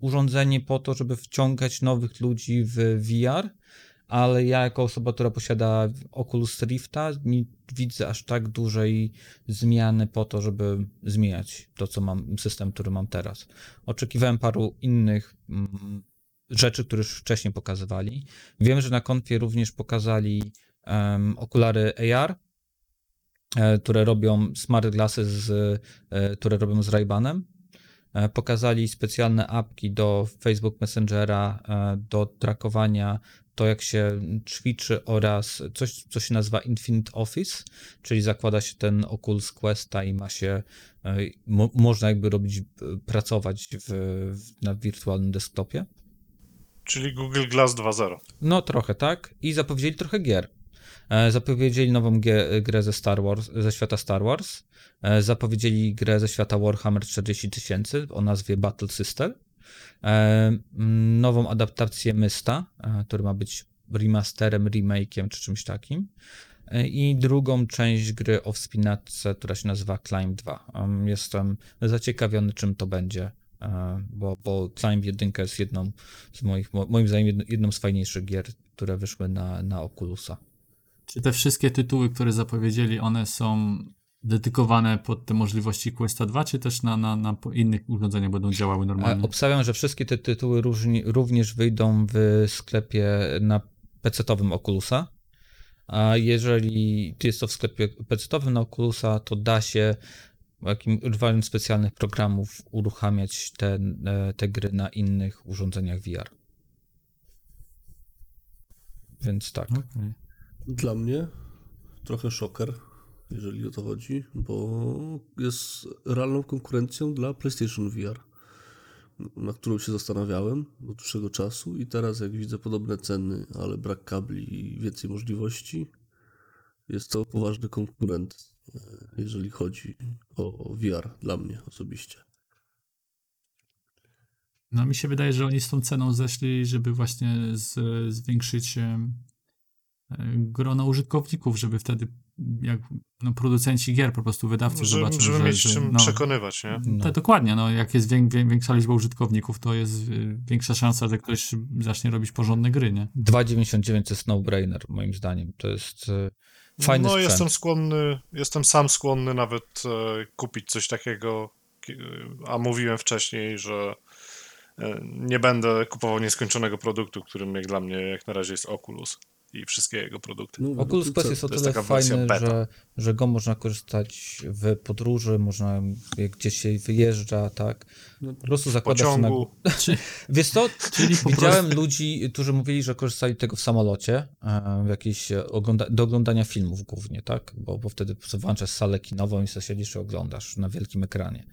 urządzenie po to, żeby wciągać nowych ludzi w VR, ale ja jako osoba, która posiada Oculus Rifta, nie widzę aż tak dużej zmiany po to, żeby zmieniać to, co mam, system, który mam teraz. Oczekiwałem paru innych mm, rzeczy, które już wcześniej pokazywali. Wiem, że na konfie również pokazali em, okulary AR, e, które robią smart glasses, z, e, które robią z Ray-Banem. E, Pokazali specjalne apki do Facebook Messengera, e, do trakowania to, jak się ćwiczy oraz coś, co się nazywa Infinite Office, czyli zakłada się ten Oculus Questa i ma się, e, mo, można jakby robić, e, pracować w, w, na wirtualnym desktopie. Czyli Google Glass 2.0. No trochę tak i zapowiedzieli trochę gier. E, Zapowiedzieli nową grę ze Star Wars, ze świata Star Wars. Zapowiedzieli grę ze świata Warhammer 40 tysięcy o nazwie Battle Sister. E, mm, Nową adaptację Mysta, e, który ma być remasterem, remake'iem czy czymś takim. E, I drugą część gry o wspinaczce, która się nazywa Climb 2. Em, Jestem zaciekawiony, czym to będzie, bo, bo Climb 1 jest jedną z moich, mo- moim zdaniem jedną z fajniejszych gier, które wyszły na, na Oculusa. Czy te wszystkie tytuły, które zapowiedzieli, one są dedykowane pod te możliwości Questa 2, czy też na, na, na innych urządzeniach będą działały E, normalnie? Obstawiam, że wszystkie te tytuły różni, również wyjdą w sklepie na PC-owym Oculusa. A jeżeli jest to w sklepie PC-owym na Oculusa, to da się jakim, używając specjalnych programów uruchamiać te, e, te gry na innych urządzeniach VR. Więc tak. Okej. Dla mnie trochę szoker, jeżeli o to chodzi, bo jest realną konkurencją dla PlayStation VR, na którą się zastanawiałem od dłuższego czasu i teraz jak widzę podobne ceny, ale brak kabli i więcej możliwości, jest to poważny konkurent, e, jeżeli chodzi o VR dla mnie osobiście. No mi się wydaje, że oni z tą ceną zeszli, żeby właśnie z, zwiększyć em, e, grono użytkowników, żeby wtedy jak no, producenci gier, po prostu wydawcy Żeby, zobaczą, żeby że, mieć że czym no, przekonywać, nie? No. to dokładnie, no jak jest wię, większa liczba użytkowników, to jest y, większa szansa, że ktoś zacznie robić porządne gry, nie? 2,99 to jest no-brainer, moim zdaniem. To jest e, fajny no, sprzęt. jestem skłonny, jestem sam skłonny nawet e, kupić coś takiego, ki- a mówiłem wcześniej, że e, nie będę kupował nieskończonego produktu, którym jak dla mnie jak na razie jest Oculus i wszystkie jego produkty. No, Oculus Quest jest o jest tyle wersja fajny, że, że go można korzystać w podróży, można jak gdzieś się wyjeżdża, tak. No, Po prostu zakłada się na... Pociągu. Wiesz co, Czyli widziałem ludzi, którzy mówili, że korzystali tego w samolocie, e, w jakiejś e, ogląda... do oglądania filmów głównie, tak, bo, bo wtedy prostu włączasz salę kinową i sobie siedzisz i oglądasz na wielkim ekranie.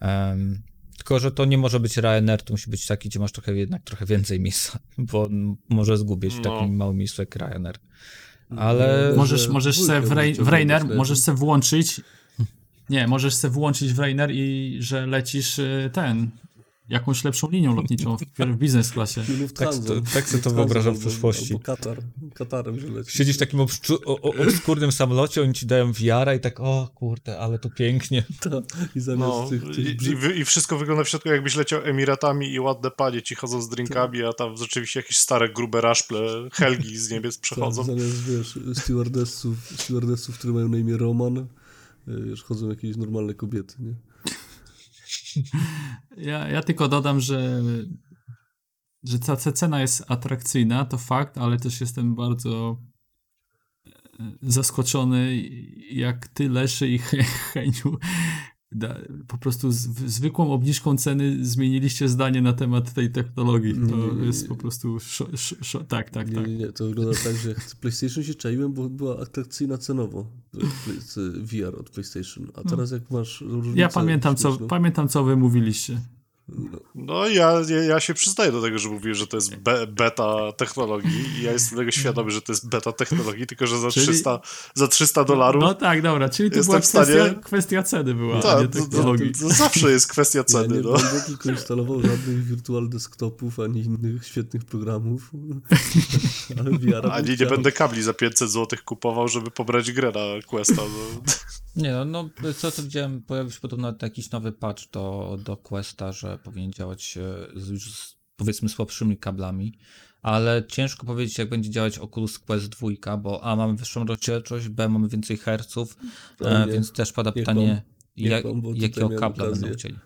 Em, tylko, że to nie może być Ryanair, to musi być taki, gdzie masz trochę jednak trochę więcej miejsca, bo może zgubić w No. takim małym miejscu jak Ryanair. Ale No, Możesz, że możesz dwójkę se w, możecie w Rainer, włączyć, możesz se włączyć. Nie, możesz se włączyć w Rainer i że lecisz y, ten. Jakąś lepszą linią lotniczą w, w biznes klasie. Tak to- tak sobie to wyobrażam w przyszłości. Albo Katar. Katarem. Siedzisz w takim obszczu- o, o, obskurnym samolocie, oni ci dają wiara i tak, o kurde, ale to pięknie. Ta, I zamiast No, tych, i, tych i, I wszystko wygląda w środku, jakbyś leciał Emiratami i ładne panie ci chodzą z drinkami, a tam rzeczywiście jakieś stare, grube raszple, Helgi z niebiec przechodzą. Zamiast, wiesz, stewardessów, stewardessów, które mają na imię Roman, y, wiesz, chodzą jakieś normalne kobiety, nie? Ja, ja tylko dodam, że, że ta cena jest atrakcyjna, to fakt, ale też jestem bardzo e, zaskoczony, jak ty, Leszy i He- Heniu, da, po prostu z, zwykłą obniżką ceny zmieniliście zdanie na temat tej technologii. To Nie, nie, jest nie. po prostu szo, szo, szo, tak, tak, tak. nie, nie, to wygląda tak, że PlayStation się czaiłem, bo była atrakcyjna cenowo Play- z VR od PlayStation, a teraz jak masz różnicę Ja pamiętam co, pamiętam, co wy mówiliście. No, ja, ja, ja się przyznaję do tego, że mówię, że to jest be, beta technologii i ja jestem tego świadomy, że to jest beta technologii, tylko że za Czyli- 300, za 300 dolarów No tak, dobra, czyli to była w stanie- kwestia, kwestia ceny była, a nie tak, to, to, technologii. to zawsze jest kwestia ja ceny. nie no. będę tylko instalował żadnych virtual desktopów, ani innych świetnych programów. Ani nie będę kabli za 500 zł kupował, żeby pobrać grę na Questa. No. Nie no, no co to widziałem, pojawił się podobno jakiś nowy patch do, do Questa, że powinien działać e, z, już z, powiedzmy słabszymi kablami, ale ciężko powiedzieć jak będzie działać Oculus Quest 2, bo A mamy wyższą rozdzielczość, B mamy więcej herców, e, więc też pada pytanie niech jak, jakiego kabla okazję. będą chcieli.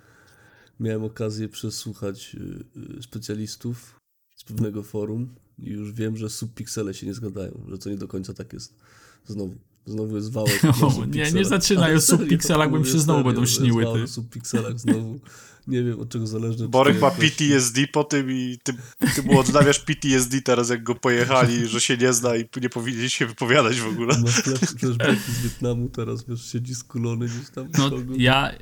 Miałem okazję przesłuchać y, y, specjalistów z pewnego forum i już wiem, że subpiksele się nie zgadają, że to nie do końca tak jest. Znowu. Znowu jest wałek. O, nie, nie zaczynaj o mi mówię się znowu będą śniły, ty. subpikselach znowu. Nie wiem, od czego zależy. Borek ma PTSD po tym i ty, ty mu odnawiasz PTSD teraz, jak go pojechali, że się nie zna i nie powinien się wypowiadać w ogóle. Ma flash- flashbacki z Wietnamu, teraz wiesz, siedzi skulony gdzieś tam. No ja,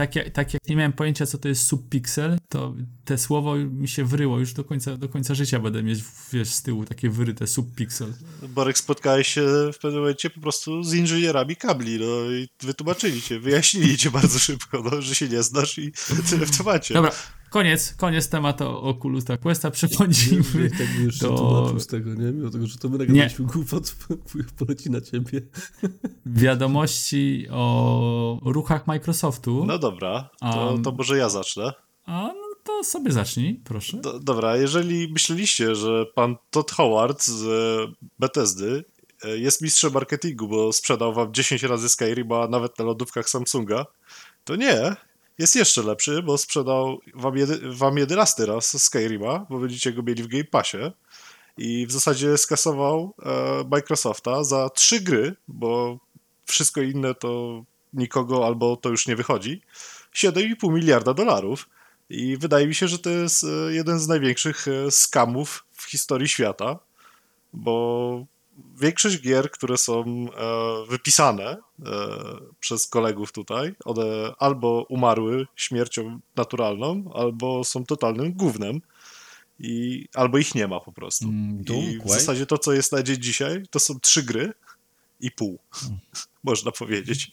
tak jak, tak jak nie miałem pojęcia, co to jest subpixel, to te słowo mi się wryło, już do końca, do końca życia będę mieć, wiesz, z tyłu takie wyryte subpixel. Borek, spotkałeś się w pewnym momencie po prostu z inżynierami kabli, no i wytłumaczyli cię, wyjaśnili cię bardzo szybko, no, że się nie znasz i tyle w temacie. Dobra, koniec, koniec tematu Oculusa Questa, Nie, przechodzimy tak jeszcze do z tego, nie? Mimo tego, że to my nagraliśmy głupot, poleci na ciebie. wiadomości o ruchach Microsoftu. No dobra, to, Um, to może ja zacznę. A no to sobie zacznij, proszę. Do, dobra, jeżeli myśleliście, że pan Todd Howard z e, Bethesdy e, jest mistrzem marketingu, bo sprzedał wam 10 razy Skyrim, a nawet na lodówkach Samsunga, to nie. Jest jeszcze lepszy, bo sprzedał wam, jedy, wam 11 raz Skyrima, bo będziecie go mieli w Game Passie. I w zasadzie skasował e, Microsofta za trzy gry, bo wszystko inne to nikogo albo to już nie wychodzi. 7,5 miliarda dolarów. I wydaje mi się, że to jest e, jeden z największych e, skamów w historii świata, bo większość gier, które są e, wypisane e, przez kolegów tutaj, one albo umarły śmiercią naturalną, albo są totalnym gównem. I, albo ich nie ma po prostu. Mm, Doom, I w Quake? zasadzie to, co jest na dzień dzisiaj, to są trzy gry i pół, można powiedzieć.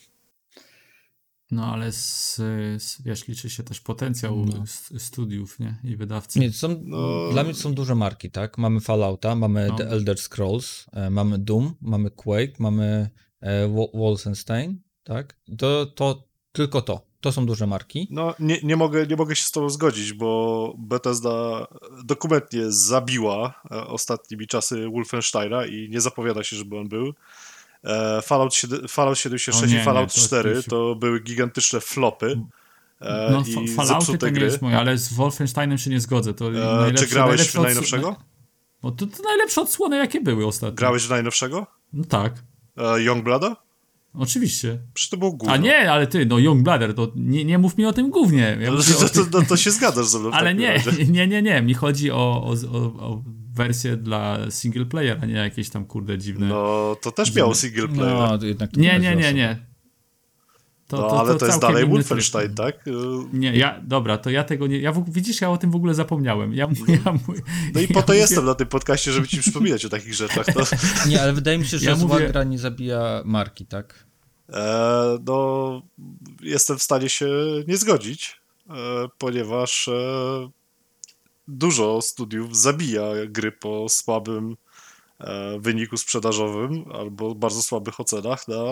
No ale z, z, wiesz, liczy się też potencjał No. studiów, nie? I wydawcy. Nie, są, No. Dla mnie to są duże marki, tak? Mamy Fallouta, mamy No. The Elder Scrolls, e, mamy Doom, mamy Quake, mamy e, Wo- Wolfenstein, tak? To, to tylko to. To są duże marki. No, nie, nie, mogę, nie mogę się z tobą zgodzić, bo Bethesda dokumentnie zabiła e, ostatnimi czasy Wolfensteina i nie zapowiada się, żeby on był. E, Fallout, 7, Fallout 76 O nie, i Fallout nie, to 4 już- to były gigantyczne flopy e, No, i fa- Fallouty to nie gry. jest moje, ale z Wolfensteinem się nie zgodzę. To E, czy grałeś najlepsze w najnowszego? No to, to najlepsze odsłony, jakie były ostatnio. Grałeś w najnowszego? No tak, E, Youngblooda? oczywiście. Przecież to było gówno. A nie, ale ty, no Youngbladder, to nie, nie mów mi o tym głównie. Ja No, mówię o to, to, to, to się zgadzasz ze mną ale nie, razie. nie, nie, nie. Mi chodzi o, o, o, o wersję dla single player, a nie jakieś tam kurde dziwne. No, to też miało single player. No, No, to jednak to nie, jest nie, nie, nie. To, No, ale to, jest całkiem dalej Wolfenstein, tryb. tak? E, Nie, ja, dobra, to ja tego nie, ja w, widzisz, ja o tym w ogóle zapomniałem. Ja, ja, No i ja po to mówię- jestem na tym podcaście, żeby ci przypominać o takich rzeczach. To, Nie, ale wydaje mi się, że Ja zła mówię- gra nie zabija marki, tak? E, no, jestem w stanie się nie zgodzić, e, ponieważ e, dużo studiów zabija gry po słabym e, wyniku sprzedażowym albo bardzo słabych ocenach na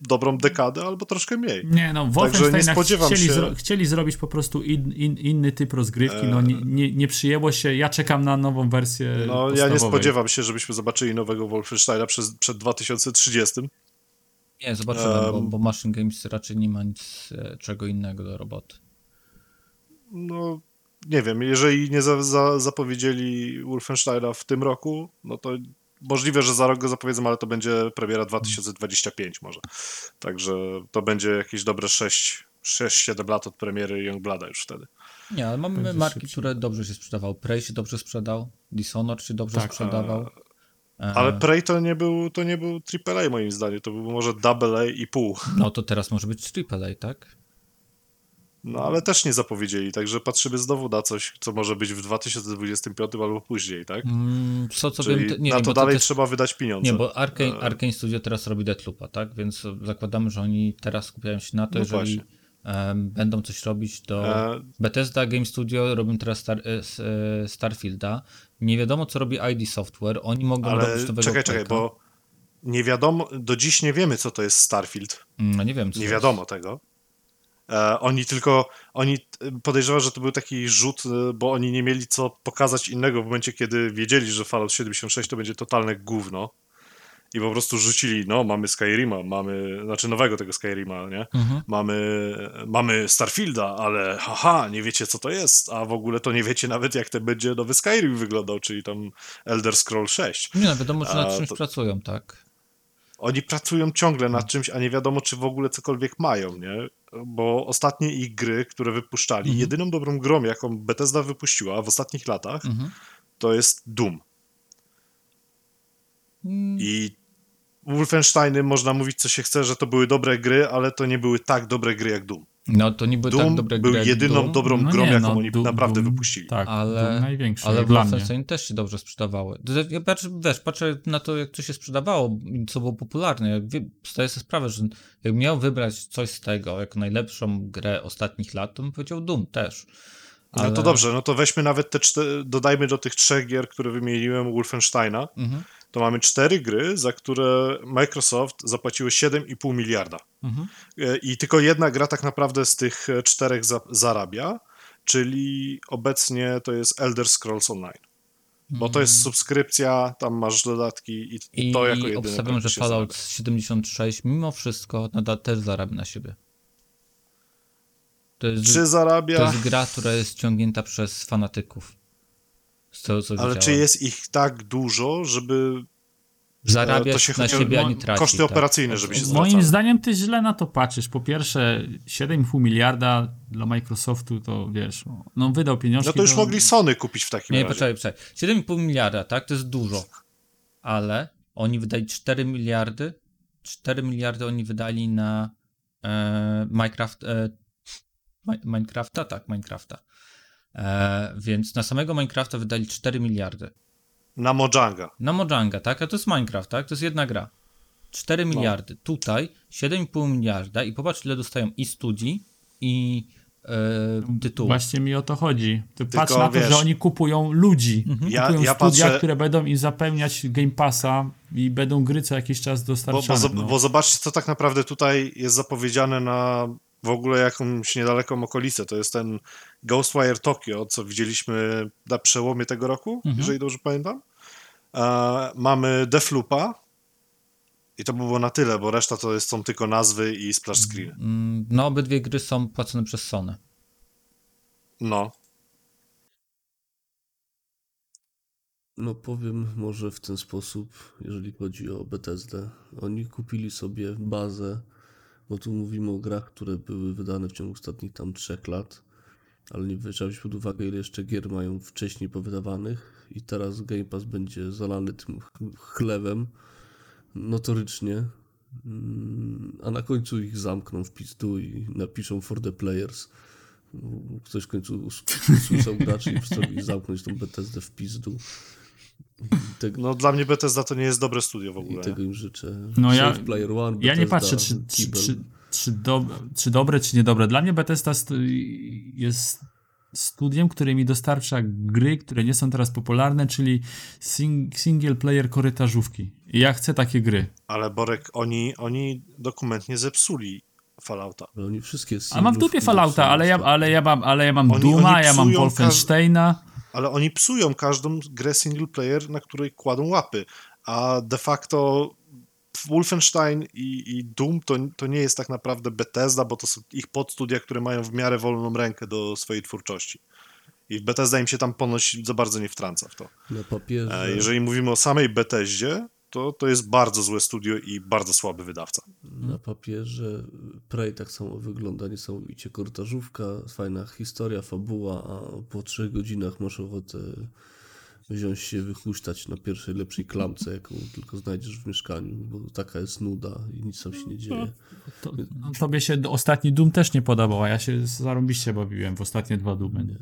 dobrą dekadę albo troszkę mniej. Nie, no, Także nie spodziewam chcieli, się- zro, chcieli zrobić po prostu in, in, inny typ rozgrywki, no nie, nie, nie przyjęło się, ja czekam na nową wersję No, ja nie podstawowej. spodziewam się, żebyśmy zobaczyli nowego Wolfensteina przez, przed 2030. Nie, zobaczymy, bo, Em. bo Machine Games raczej nie ma nic e, czego innego do roboty. No, nie wiem, jeżeli nie za, za, zapowiedzieli Wolfensteina w tym roku, no to możliwe, że za rok go zapowiedzą, ale to będzie premiera 2025 może. Także to będzie jakieś dobre 6, 6-7 lat od premiery Youngblada już wtedy. Nie, ale mamy Będzie marki, szybciej. które dobrze się sprzedawał. Prey się dobrze sprzedał, Dishonored się dobrze Tak, sprzedawał. E, Ale Prey to nie był, to nie był AAA moim zdaniem, to był może Double A i pół. No to teraz może być AAA, tak? No ale też nie zapowiedzieli, także patrzymy znowu na coś, co może być w 2025 albo później, tak? Mm, co co Czyli wiem, nie na wiem, to dalej też- trzeba wydać pieniądze. Nie, bo Arkane, E, Arkane Studio teraz robi Deathloopa, tak? Więc zakładamy, że oni teraz skupiają się na to, No jeżeli będą coś robić, to E, Bethesda Game Studio robią teraz Star, e, e, Starfielda. Nie wiadomo, co robi ID Software. Oni mogą robić ale nowego czekaj, czekaj, bo nie wiadomo, do dziś nie wiemy, co to jest Starfield. Mm, No nie wiem, co Nie to wiadomo tego. E, oni tylko, oni podejrzewam, że to był taki rzut, e, bo oni nie mieli co pokazać innego w momencie, kiedy wiedzieli, że Fallout 76 to będzie totalne gówno. I po prostu rzucili, no mamy Skyrima, mamy, znaczy nowego tego Skyrima, nie? Mhm. Mamy, mamy Starfielda, ale haha, nie wiecie co to jest, a w ogóle to nie wiecie nawet jak ten będzie nowy Skyrim wyglądał, czyli tam Elder Scroll 6. Nie no, wiadomo, że nad czymś to- pracują, tak? Oni pracują ciągle nad czymś, a nie wiadomo, czy w ogóle cokolwiek mają, nie? Bo ostatnie ich gry, które wypuszczali, Mhm. jedyną dobrą grą, jaką Bethesda wypuściła w ostatnich latach, Mhm. to jest Doom. Mm, I Wolfensteiny można mówić co się chce, że to były dobre gry, ale to nie były tak dobre gry jak Doom. No to nie były Doom tak dobre był gry jedyną Doom, dobrą No grą, nie, jaką no, oni Doom- naprawdę Doom- wypuścili. Tak, ale, największy ale dla mnie. Też się dobrze sprzedawały. Ja patrzę, wiesz, patrzę na to, jak to się sprzedawało, co było popularne. Wie- zdaję sobie sprawę, że jak miał wybrać coś z tego jako najlepszą grę ostatnich lat, to bym powiedział Doom też. No to dobrze, no to weźmy nawet te cztery, dodajmy do tych trzech gier, które wymieniłem Wolfensteina, Mhm. To mamy cztery gry, za które Microsoft zapłaciło 7,5 miliarda. Mhm. E, I tylko jedna gra tak naprawdę z tych e, czterech za, zarabia, czyli obecnie to jest Elder Scrolls Online. Bo to jest subskrypcja, tam masz dodatki i, Mm. I to jako jedyne obstawiam, że praktycznie Fallout zarabia. 76 mimo wszystko nadal też zarabia na siebie. To jest, Czy zarabia, to jest gra, która jest ciągnięta przez fanatyków. Z tego, co ale widziałem. czy jest ich tak dużo, żeby Zarabiać to się na siebie, a nie tracić. koszty tak. operacyjne, żeby się Moim zwracały? zdaniem ty źle na to patrzysz. Po pierwsze, 7,5 miliarda dla Microsoftu to wiesz, no wydał pieniążki. No to już do- mogli Sony kupić w takim Nie, razie. poczekaj, poczekaj. 7,5 miliarda, tak? To jest dużo. Ale oni wydali 4 miliardy. 4 miliardy oni wydali na e, Minecraft. E, Mi- Minecrafta? Tak, Minecrafta. E, więc na samego Minecrafta wydali 4 miliardy. Na Mojanga. Na Mojanga, tak? A to jest Minecraft, tak? To jest jedna gra. 4 No. miliardy. Tutaj 7,5 miliarda i popatrz ile dostają i studii, i e, tytułów. Właśnie mi o to chodzi. Ty Tylko, patrz na to, wiesz- że oni kupują ludzi. Ja- kupują ja studia, patrzę- które będą im zapełniać Game Passa i będą gry co jakiś czas Bo, bo, dostarczane. zob- no. bo zobaczcie, co tak naprawdę tutaj jest zapowiedziane na w ogóle jakąś niedaleką okolicę. To jest ten Ghostwire Tokyo, co widzieliśmy na przełomie tego roku, Mhm. jeżeli dobrze pamiętam. E, mamy Defloopa i to by było na tyle, bo reszta to jest, są tylko nazwy i splash screen. Mm, No, obydwie gry są płacone przez Sony. No. No powiem może w ten sposób, jeżeli chodzi o Bethesdę. Oni kupili sobie bazę, bo tu mówimy o grach, które były wydane w ciągu ostatnich tam trzech lat, ale nie trzeba wziąć pod uwagę, ile jeszcze gier mają wcześniej powydawanych i teraz Game Pass będzie zalany tym ch- chlewem notorycznie, Mm, a na końcu ich zamkną w pizdu i napiszą for the players. Ktoś w końcu us- usłyszał graczy i postanowił zamknąć tą Bethesdę w pizdu. I tego, no dla mnie Bethesda to nie jest dobre studio w i ogóle. tego im życzę. No ja- Player One, Ja nie patrzę, czy, czy, czy, czy, do, czy dobre, czy niedobre. Dla mnie Bethesda jest studiem, które mi dostarcza gry, które nie są teraz popularne, czyli sing, single player korytarzówki. I ja chcę takie gry. Ale Borek, oni, oni dokumentnie zepsuli Fallouta. Ale oni wszystkie A mam w dupie Fallouta, ale ja, ale ja mam, ale ja mam Oni- Duma, oni ja mam Wolfensteina. Ale oni psują każdą grę single player, na której kładą łapy. A de facto Wolfenstein i, i Doom to, to nie jest tak naprawdę Bethesda, bo to są ich podstudia, które mają w miarę wolną rękę do swojej twórczości. I Bethesda im się tam ponoć za bardzo nie wtrąca w to. Na papierze, E, Jeżeli mówimy o samej Bethesdzie, to, to jest bardzo złe studio i bardzo słaby wydawca. na papierze Prey tak samo wygląda, niesamowicie korytarzówka, fajna historia, fabuła, a po trzech godzinach masz ochotę wziąć się wychuśtać na pierwszej lepszej klamce, jaką tylko znajdziesz w mieszkaniu, bo taka jest nuda i nic tam się nie dzieje. To, no, tobie się ostatni Doom też nie podobał, a ja się zarąbiście bawiłem w ostatnie dwa Doomy. Nie,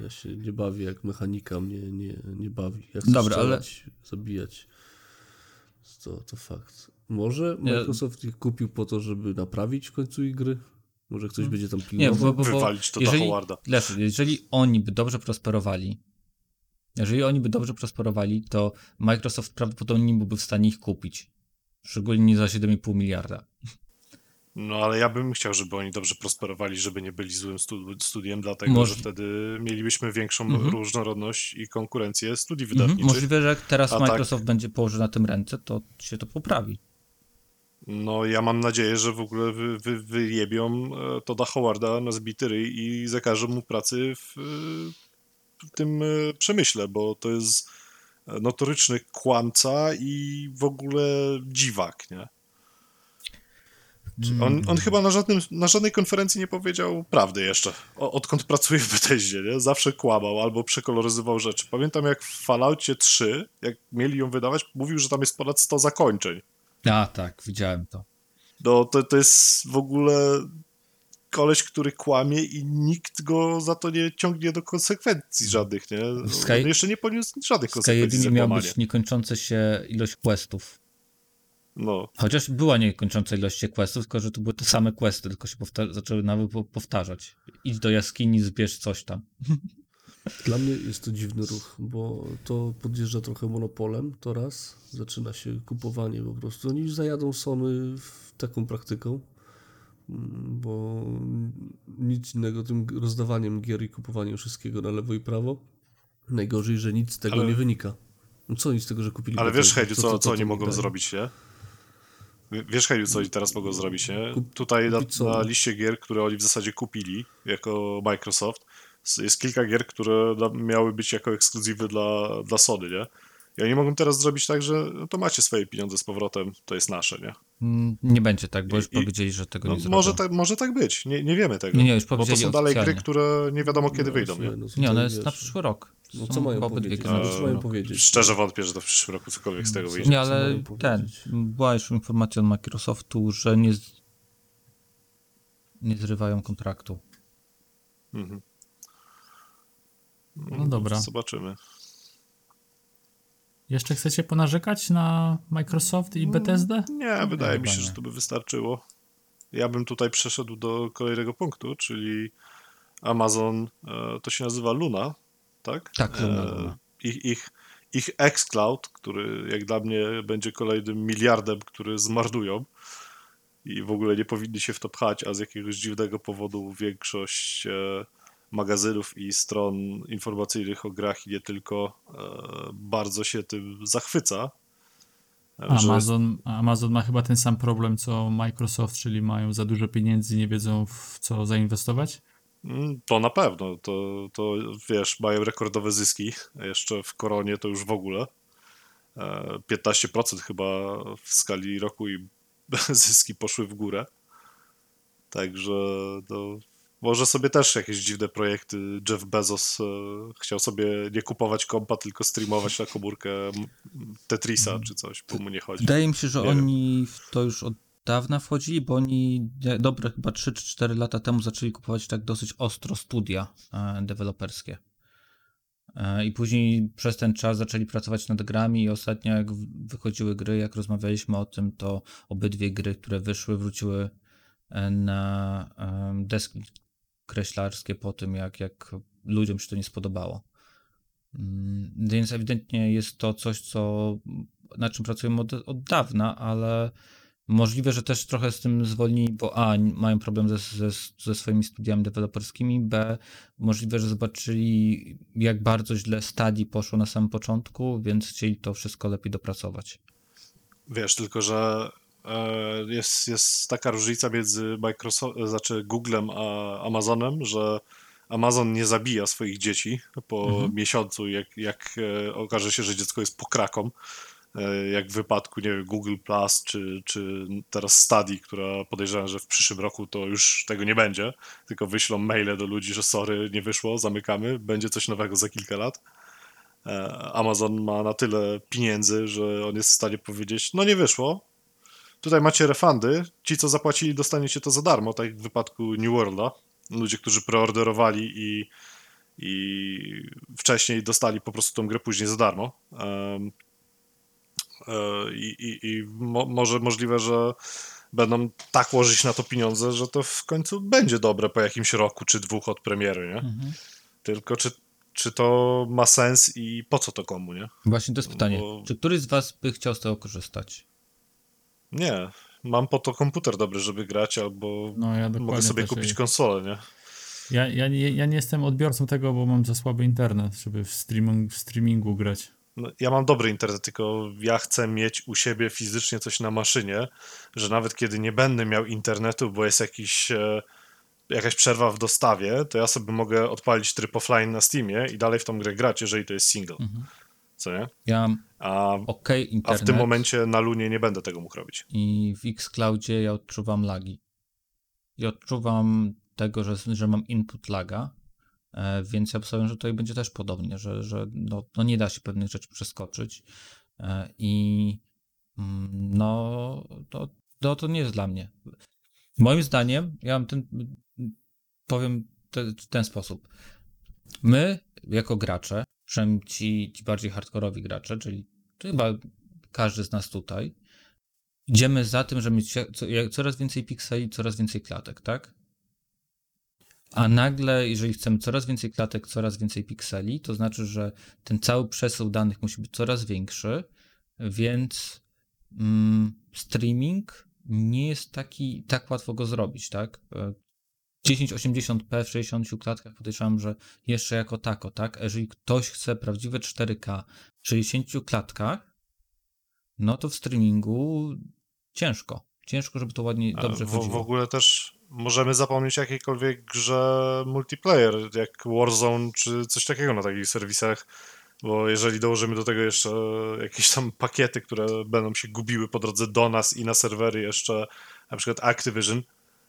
ja się nie bawię, jak mechanika mnie nie, nie bawi. Jak chcę Dobra, ale- strzelać, zabijać, to, to fakt. Może Nie. Microsoft ich kupił po to, żeby naprawić w końcu ich gry? Może ktoś będzie tam Nie, pilnował? bo, bo, bo Wywalić to do jeżeli, Howarda. Leszek, jeżeli oni by dobrze prosperowali, jeżeli oni by dobrze prosperowali, to Microsoft prawdopodobnie nie byłby w stanie ich kupić. Szczególnie nie za 7,5 miliarda. No ale ja bym chciał, żeby oni dobrze prosperowali, żeby nie byli złym stu- studiem, dlatego Może- że wtedy mielibyśmy większą Mhm. różnorodność i konkurencję studii Mhm. wydawniczych. Możliwe, że jak teraz A tak- Microsoft będzie położył na tym ręce, to się to poprawi. No ja mam nadzieję, że w ogóle wy, wy, wyjebią e, Toda Howarda na zbity ryj i zakażą mu pracy w, e, w tym e, przemyśle, bo to jest notoryczny kłamca i w ogóle dziwak, nie? On, on chyba na, żadnym, na żadnej konferencji nie powiedział prawdy jeszcze, o, odkąd pracuje w Bethesdzie, nie? Zawsze kłamał albo przekoloryzował rzeczy. Pamiętam jak w Falloutie 3, jak mieli ją wydawać, mówił, że tam jest ponad 100 zakończeń. A tak, widziałem to. No to, to jest w ogóle koleś, który kłamie i nikt go za to nie ciągnie do konsekwencji żadnych, nie? Sky- On jeszcze nie poniósł żadnych W konsekwencji za Skyrimie miał być niekończąca się ilość questów. No, Chociaż była niekończąca ilość questów, tylko że to były te same questy, tylko się powta- zaczęły nawet po- powtarzać. Idź do jaskini, zbierz coś tam. Dla mnie jest to dziwny ruch, bo to podjeżdża trochę monopolem, to raz. Zaczyna się kupowanie po prostu. Oni już zajadą Sony w taką praktyką, bo nic innego tym rozdawaniem gier i kupowaniem wszystkiego na lewo i prawo. Najgorzej, że nic z tego Ale- nie wynika. No co oni z tego, że kupili ale wiesz, Hedziu, co, co, to oni tym mogą zrobić, nie? Wiesz, Hedziu, co oni teraz mogą zrobić, nie? Kup- Tutaj na, co? na liście gier, które oni w zasadzie kupili jako Microsoft, jest kilka gier, które miały być jako ekskluzywy dla, dla Sony, nie? I oni mogą teraz zrobić tak, że no to macie swoje pieniądze z powrotem, to jest nasze, nie? Mm, Nie będzie tak, bo już i- powiedzieli, że tego No, nie zrobią. może, tak, może tak być, nie, nie wiemy tego. Nie, nie, już Bo to są dalej gry, oficjalnie. które nie wiadomo kiedy No, wyjdą, nie? no Nie, to ona jest wiesz? na przyszły rok. No co mają powiedzieć? gry No, co mają powiedzieć? Szczerze wątpię, że to w przyszłym roku cokolwiek z tego wyjdzie. Nie, ale ten, była już informacja od Microsoftu, że nie, z- nie zrywają kontraktu. Mhm. No dobra. Zobaczymy. Jeszcze chcecie ponarzekać na Microsoft i Bethesdę? Nie, wydaje mi się, że to by wystarczyło. Ja bym tutaj przeszedł do kolejnego punktu, czyli Amazon, e, to się nazywa Luna, tak? Tak, Luna, E, Luna. Ich, ich, ich xCloud, który jak dla mnie będzie kolejnym miliardem, który zmarnują i w ogóle nie powinni się w to pchać, a z jakiegoś dziwnego powodu większość e, magazynów i stron informacyjnych o grach i nie tylko e, bardzo się tym zachwyca. E, Amazon, Amazon ma chyba ten sam problem co Microsoft, czyli mają za dużo pieniędzy i nie wiedzą w co zainwestować. Mm, To na pewno, to, to wiesz, mają rekordowe zyski, jeszcze w koronie to już w ogóle. E, 15% chyba w skali roku i zyski poszły w górę. Także to może sobie też jakieś dziwne projekty. Jeff Bezos e, chciał sobie nie kupować kompa, tylko streamować na komórkę Tetrisa czy coś, bo mu nie chodzi. Wydaje mi się, że Nie wiem. oni w to już od dawna wchodzili, bo oni dobre chyba 3 czy 4 lata temu zaczęli kupować tak dosyć ostro studia e, deweloperskie. E, I później przez ten czas zaczęli pracować nad grami i ostatnio jak wychodziły gry, jak rozmawialiśmy o tym, to obydwie gry, które wyszły, wróciły na deski kreślarskie po tym, jak, jak ludziom się to nie spodobało. Mm, Więc ewidentnie jest to coś, co, na czym pracujemy od, od dawna, ale możliwe, że też trochę z tym zwolnili, bo A, mają problem ze, ze, ze swoimi studiami deweloperskimi, B, możliwe, że zobaczyli, jak bardzo źle stadii poszło na samym początku, więc chcieli to wszystko lepiej dopracować. Wiesz, tylko że jest, jest taka różnica między Microsoft, znaczy Googlem a Amazonem, że Amazon nie zabija swoich dzieci po Mhm. miesiącu, jak, jak e, okaże się, że dziecko jest pokraką, e, jak w wypadku, nie wiem, Google Plus, czy, czy teraz Study, która podejrzewam, że w przyszłym roku to już tego nie będzie, tylko wyślą maile do ludzi, że sorry, nie wyszło, zamykamy, będzie coś nowego za kilka lat. e, Amazon ma na tyle pieniędzy, że on jest w stanie powiedzieć, no nie wyszło, tutaj macie refundy, ci co zapłacili dostaniecie to za darmo, tak jak w wypadku New Worlda. Ludzie, którzy preorderowali i, i wcześniej dostali po prostu tą grę później za darmo. Um, I, i, i mo, może możliwe, że będą tak łożyć na to pieniądze, że to w końcu będzie dobre po jakimś roku czy dwóch od premiery, nie? Mhm. Tylko czy, czy to ma sens i po co to komu, nie? Właśnie to jest pytanie. Bo- Czy któryś z was by chciał z tego korzystać? Nie. Mam po to komputer dobry, żeby grać, albo No ja mogę sobie kupić jej- konsolę, nie? Ja, ja, nie- ja nie jestem odbiorcą tego, bo mam za słaby internet, żeby w, streaming, w streamingu grać. No, ja mam dobry internet, tylko ja chcę mieć u siebie fizycznie coś na maszynie, że nawet kiedy nie będę miał internetu, bo jest jakiś, e, jakaś przerwa w dostawie, to ja sobie mogę odpalić tryb offline na Steamie i dalej w tą grę grać, jeżeli to jest single. Mhm. Co nie? Ja A, ok a internet. w tym momencie na Lunie nie będę tego mógł robić. I w Xcloudzie ja odczuwam lagi. I odczuwam tego, że, że mam input laga, e, więc ja obstawiam, że tutaj będzie też podobnie, że, że no, no nie da się pewnych rzeczy przeskoczyć. E, I mm, no to, to, to nie jest dla mnie. Moim zdaniem, ja mam ten, powiem te, w ten sposób. My, jako gracze, przynajmniej ci, ci bardziej hardkorowi gracze, czyli chyba każdy z nas tutaj, idziemy za tym, żeby mieć coraz więcej pikseli, coraz więcej klatek, tak? A nagle, jeżeli chcemy coraz więcej klatek, coraz więcej pikseli, to znaczy, że ten cały przesył danych musi być coraz większy, więc mm, streaming nie jest taki, tak łatwo go zrobić, tak? E, 1080p w 60 klatkach podejrzewam, że jeszcze jako tako, tak? Jeżeli ktoś chce prawdziwe 4K w 60 klatkach, no to w streamingu ciężko. Ciężko, żeby to ładnie, dobrze w, w ogóle też możemy zapomnieć o jakiejkolwiek grze multiplayer, jak Warzone czy coś takiego na takich serwisach, bo jeżeli dołożymy do tego jeszcze jakieś tam pakiety, które będą się gubiły po drodze do nas i na serwery jeszcze, na przykład Activision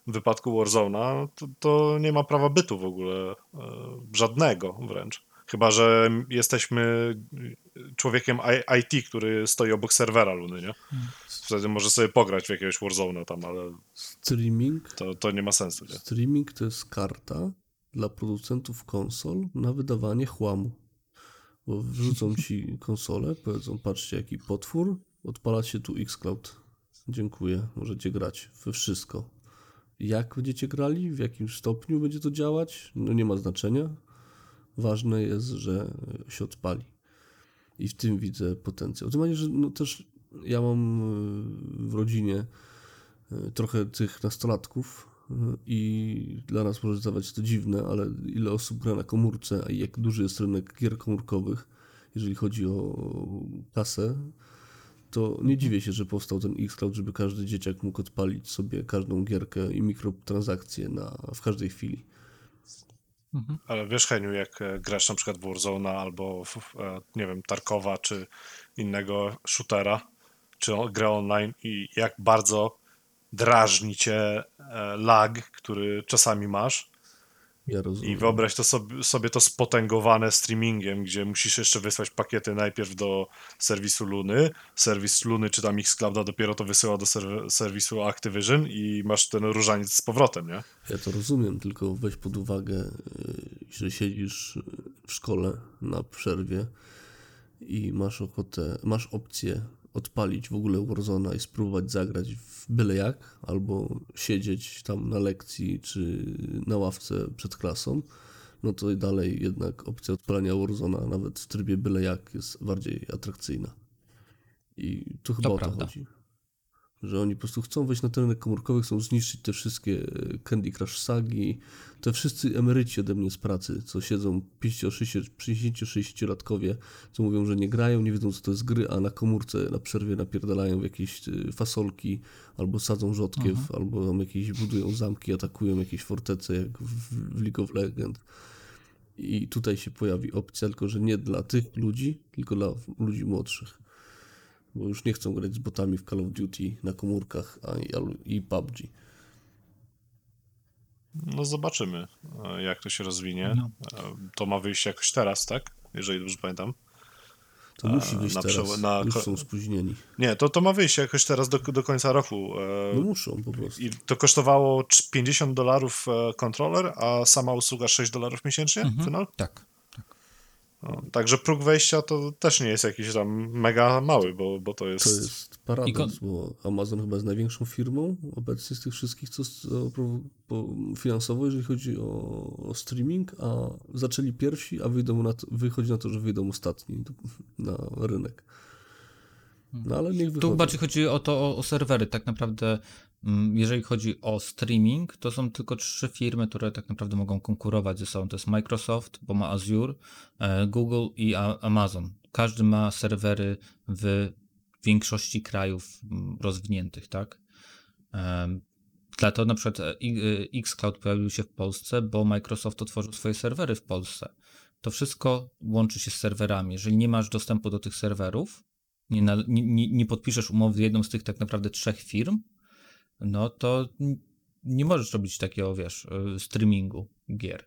w wypadku Warzone'a, to, to nie ma prawa bytu w ogóle, e, żadnego wręcz. Chyba, że jesteśmy człowiekiem IT, który stoi obok serwera Luny, nie? Wtedy może sobie pograć w jakiegoś Warzone'a tam, ale Streaming, to, to nie ma sensu, nie? streaming to jest karta dla producentów konsol na wydawanie chłamu. Bo wrzucą ci konsolę, powiedzą, patrzcie jaki potwór, odpalacie tu Xcloud. Dziękuję, możecie grać we wszystko. Jak będziecie grali, w jakim stopniu będzie to działać, no nie ma znaczenia. Ważne jest, że się odpali. I w tym widzę potencjał. Tym bardziej, że no też ja mam y, w rodzinie y, trochę tych nastolatków y, i dla nas może zdawać to dziwne, ale ile osób gra na komórce, a jak duży jest rynek gier komórkowych, jeżeli chodzi o kasę, to nie dziwię się, że powstał ten Xcloud, żeby każdy dzieciak mógł odpalić sobie każdą gierkę i mikrotransakcje na, w każdej chwili. Ale wiesz, Heniu, jak e, grasz na przykład w Warzone'a albo, w, e, nie wiem, Tarkowa czy innego shootera, czy grę online i jak bardzo drażni cię e, lag, który czasami masz Ja rozumiem. i wyobraź to sobie, sobie to spotęgowane streamingiem, gdzie musisz jeszcze wysłać pakiety najpierw do serwisu Luny, serwis Luny czy tam Xclouda dopiero to wysyła do serw- serwisu Activision i masz ten różaniec z powrotem, nie? Ja to rozumiem, tylko weź pod uwagę, y, że siedzisz w szkole na przerwie i masz ochotę, masz opcję odpalić w ogóle Warzona i spróbować zagrać w byle jak, albo siedzieć tam na lekcji czy na ławce przed klasą, no to dalej jednak opcja odpalania Warzona nawet w trybie byle jak jest bardziej atrakcyjna. I tu chyba o to prawda. chodzi. Że oni po prostu chcą wejść na ten rynek komórkowy, chcą zniszczyć te wszystkie e, Candy Crush sagi, te wszyscy emeryci ode mnie z pracy, co siedzą 50-60-latkowie, co mówią, że nie grają, nie wiedzą co to jest gry, a na komórce na przerwie napierdalają w jakieś e, fasolki, albo sadzą rzodkiew, albo tam jakieś budują zamki, atakują jakieś fortece, jak w League of Legends. I tutaj się pojawi opcja, tylko że nie dla tych ludzi, tylko dla ludzi młodszych bo już nie chcą grać z botami w Call of Duty na komórkach a, i, PUBG. No zobaczymy, e, jak to się rozwinie. No. E, To ma wyjść jakoś teraz, tak? Jeżeli dobrze pamiętam. To musi e, wyjść na teraz. na Już są spóźnieni. Nie, to, to ma wyjść jakoś teraz do, do końca roku. No muszą po prostu. I to kosztowało cz- 50 dolarów kontroler, a sama usługa 6 dolarów miesięcznie, Mhm. Final? Tak. No, także próg wejścia to też nie jest jakiś tam mega mały, bo, bo to jest... To jest paradoks, bo Amazon chyba jest największą firmą obecnie z tych wszystkich, co, finansowo, jeżeli chodzi o, o streaming, a zaczęli pierwsi, a wyjdą na to, wychodzi na to, że wyjdą ostatni na rynek. No ale niech Tu wychodzą. bardziej chodzi o to, o, o serwery. Tak naprawdę, jeżeli chodzi o streaming, to są tylko trzy firmy, które tak naprawdę mogą konkurować ze sobą. To jest Microsoft, bo ma Azure, e, Google i Amazon. Każdy ma serwery w większości krajów mm, rozwiniętych, tak? Dlatego na przykład e, e, Xcloud pojawił się w Polsce, bo Microsoft otworzył swoje serwery w Polsce. To wszystko łączy się z serwerami. Jeżeli nie masz dostępu do tych serwerów, nie, nie, nie podpiszesz umowy z jedną z tych tak naprawdę trzech firm, no to nie możesz robić takiego, wiesz, y, streamingu gier.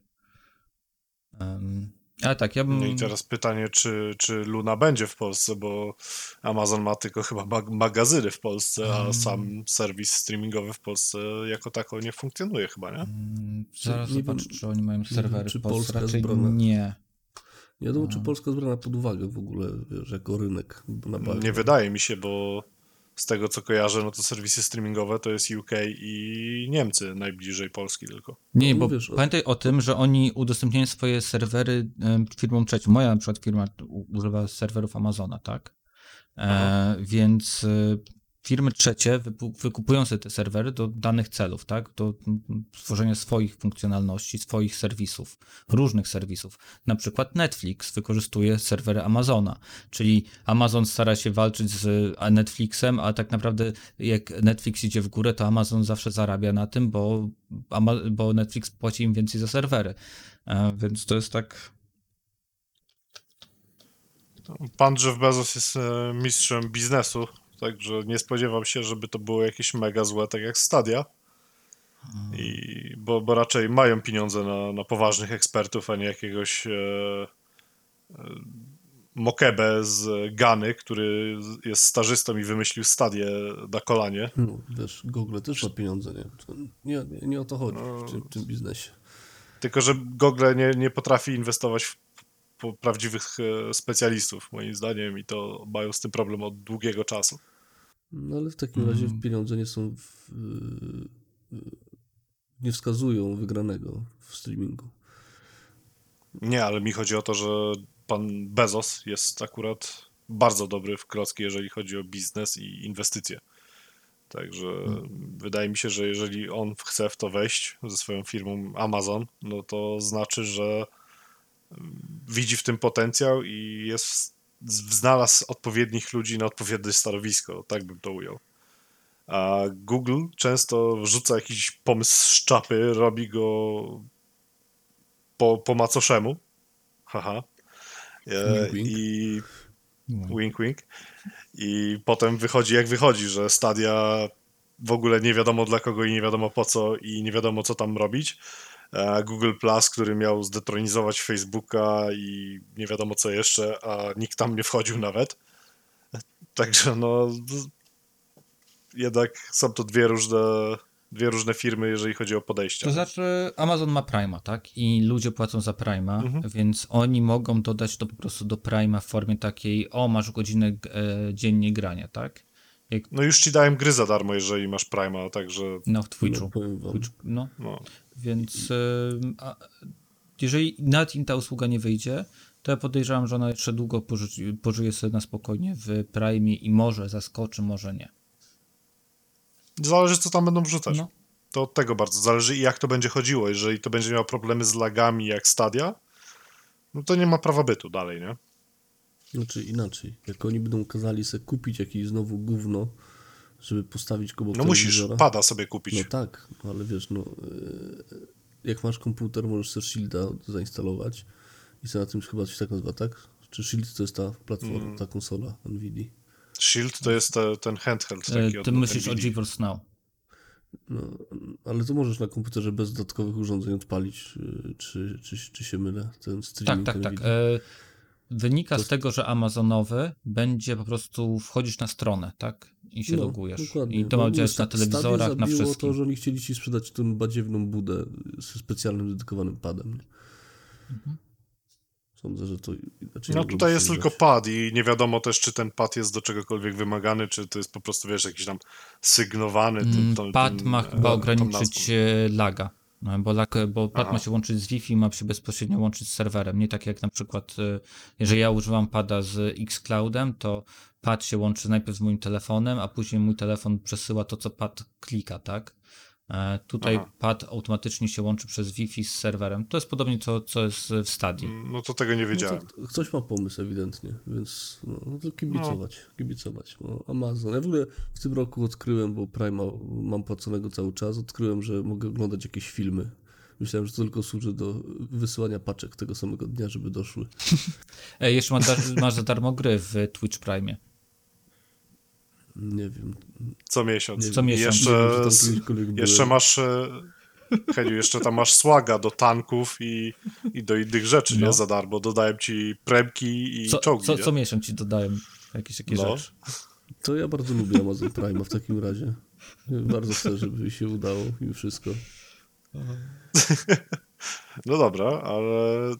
Um, ale tak, ja bym... No i teraz pytanie, czy, czy Luna będzie w Polsce, bo Amazon ma tylko chyba mag- magazyny w Polsce, a Mm. sam serwis streamingowy w Polsce jako tako nie funkcjonuje chyba, nie? Mm, Zaraz Nie wiem- czy oni mają serwery czy w Polsce. Polska Raczej zbrana- nie. Nie wiadomo, czy Polska jest brana pod uwagę w ogóle, wiesz, jako rynek na. Nie wydaje mi się, bo z tego co kojarzę, no to serwisy streamingowe to jest UK i Niemcy najbliżej Polski tylko. Nie, No bo mówisz pamiętaj o tym, że oni udostępniają swoje serwery firmom trzecim. Moja na przykład firma używa serwerów Amazona, tak? E, więc e, firmy trzecie wykupują sobie te serwery do danych celów, tak? Do stworzenia swoich funkcjonalności, swoich serwisów, różnych serwisów. Na przykład Netflix wykorzystuje serwery Amazona, czyli Amazon stara się walczyć z Netflixem, a tak naprawdę jak Netflix idzie w górę, to Amazon zawsze zarabia na tym, bo, bo Netflix płaci im więcej za serwery. E, więc to jest tak. Pan Jeff Bezos jest e, mistrzem biznesu, także nie spodziewam się, żeby to było jakieś mega złe, tak jak Stadia. I, bo, bo raczej mają pieniądze na, na poważnych ekspertów, a nie jakiegoś e, e, Mokebe z Gany, który jest stażystą i wymyślił Stadię na kolanie. No, wiesz, Google też ma pieniądze, nie? Nie, nie, nie o to chodzi No. w tym, w tym biznesie. Tylko, że Google nie, nie potrafi inwestować w prawdziwych e, specjalistów, moim zdaniem, i to mają z tym problem od długiego czasu. No ale w takim Mm. razie pieniądze nie są w, y, nie wskazują wygranego w streamingu. Nie, ale mi chodzi o to, że pan Bezos jest akurat bardzo dobry w klocki, jeżeli chodzi o biznes i inwestycje. Także wydaje mi się, że jeżeli on chce w to wejść ze swoją firmą Amazon, no to znaczy, że widzi w tym potencjał i jest, znalazł odpowiednich ludzi na odpowiednie stanowisko, tak bym to ujął. A Google często wrzuca jakiś pomysł z czapy, robi go po, po macoszemu. Haha. E, Wink, wink. I wink, wink. I potem wychodzi jak wychodzi, że Stadia w ogóle nie wiadomo dla kogo i nie wiadomo po co i nie wiadomo co tam robić. E, Google Plus, który miał zdetronizować Facebooka i nie wiadomo co jeszcze, a nikt tam nie wchodził nawet. Także no jednak są to dwie różne, dwie różne firmy, jeżeli chodzi o podejścia. To znaczy, Amazon ma Prima, tak? I ludzie płacą za Prima, Mhm. więc oni mogą dodać to po prostu do Prima w formie takiej, o, masz godzinę e, dziennie grania, tak? Jak No już ci dałem gry za darmo, jeżeli masz Prima, także no, w Twitchu. No, no, no. Więc a, jeżeli nawet im ta usługa nie wyjdzie, to ja podejrzewam, że ona jeszcze długo poży, pożyje sobie na spokojnie w Prime i może zaskoczy, może nie. Zależy, co tam będą wrzucać. No. To od tego bardzo zależy i jak to będzie chodziło. Jeżeli to będzie miało problemy z lagami jak Stadia, no to nie ma prawa bytu dalej, nie? Znaczy inaczej. Jak oni będą kazali sobie kupić jakieś znowu gówno, żeby postawić go No musisz pada sobie kupić. No tak, no ale wiesz, no yy, jak masz komputer, możesz sobie Shielda zainstalować i sobie na tym chyba się tak nazywa, tak? Czy Shield to jest ta platforma, Mm. ta konsola NVIDIA? Shield to jest te, ten handheld taki E, od Ty myślisz o NVIDII. GeForce Now. No, ale to możesz na komputerze bez dodatkowych urządzeń odpalić, yy, czy, czy, czy się mylę, ten Tak, streaming tak, tak. NVIDIA. E, wynika To- z tego, że Amazonowy będzie po prostu wchodzić na stronę, tak? I się No, logujesz. dokładnie. I to ma ogóle działać na telewizorach, na wszystkim. to, że oni chcieli ci sprzedać tą badziewną budę ze specjalnym, dedykowanym padem. Mhm. Sądzę, że to inaczej No tutaj jest tylko pad i nie wiadomo też, czy ten pad jest do czegokolwiek wymagany, czy to jest po prostu, wiesz, jakiś tam sygnowany. Tym, Mm, tą- Pad tym, ma e, chyba ograniczyć e, laga, no, bo, lag, bo pad Aha. ma się łączyć z Wi-Fi, ma się bezpośrednio łączyć z serwerem. Nie tak jak na przykład, e, jeżeli ja używam pada z Xcloudem, to pad się łączy najpierw z moim telefonem, a później mój telefon przesyła to, co pad klika, tak? E, Tutaj Aha. pad automatycznie się łączy przez Wi-Fi z serwerem. To jest podobnie to, co jest w Stadii. No to tego nie No wiedziałem. to, ktoś ma pomysł ewidentnie, więc no, no to kibicować, kibicować. No, Amazon. Ja w ogóle w tym roku odkryłem, bo Prima mam płaconego cały czas, odkryłem, że mogę oglądać jakieś filmy. Myślałem, że to tylko służy do wysyłania paczek tego samego dnia, żeby doszły. Jeszcze ma dar- masz za darmo gry w Twitch Prime. Nie wiem. Co miesiąc. Nie Co I miesiąc. Jeszcze, jeszcze masz, e, Heniu, jeszcze tam masz słaga do tanków i, i do innych rzeczy, No. nie? Za darmo. Dodałem ci premki i Co, czołgi, co, nie? co miesiąc ci dodają jakieś takie No. rzeczy. To ja bardzo lubię Amazon Prime w takim razie. Bardzo chcę, żeby mi się udało i wszystko. No dobra, ale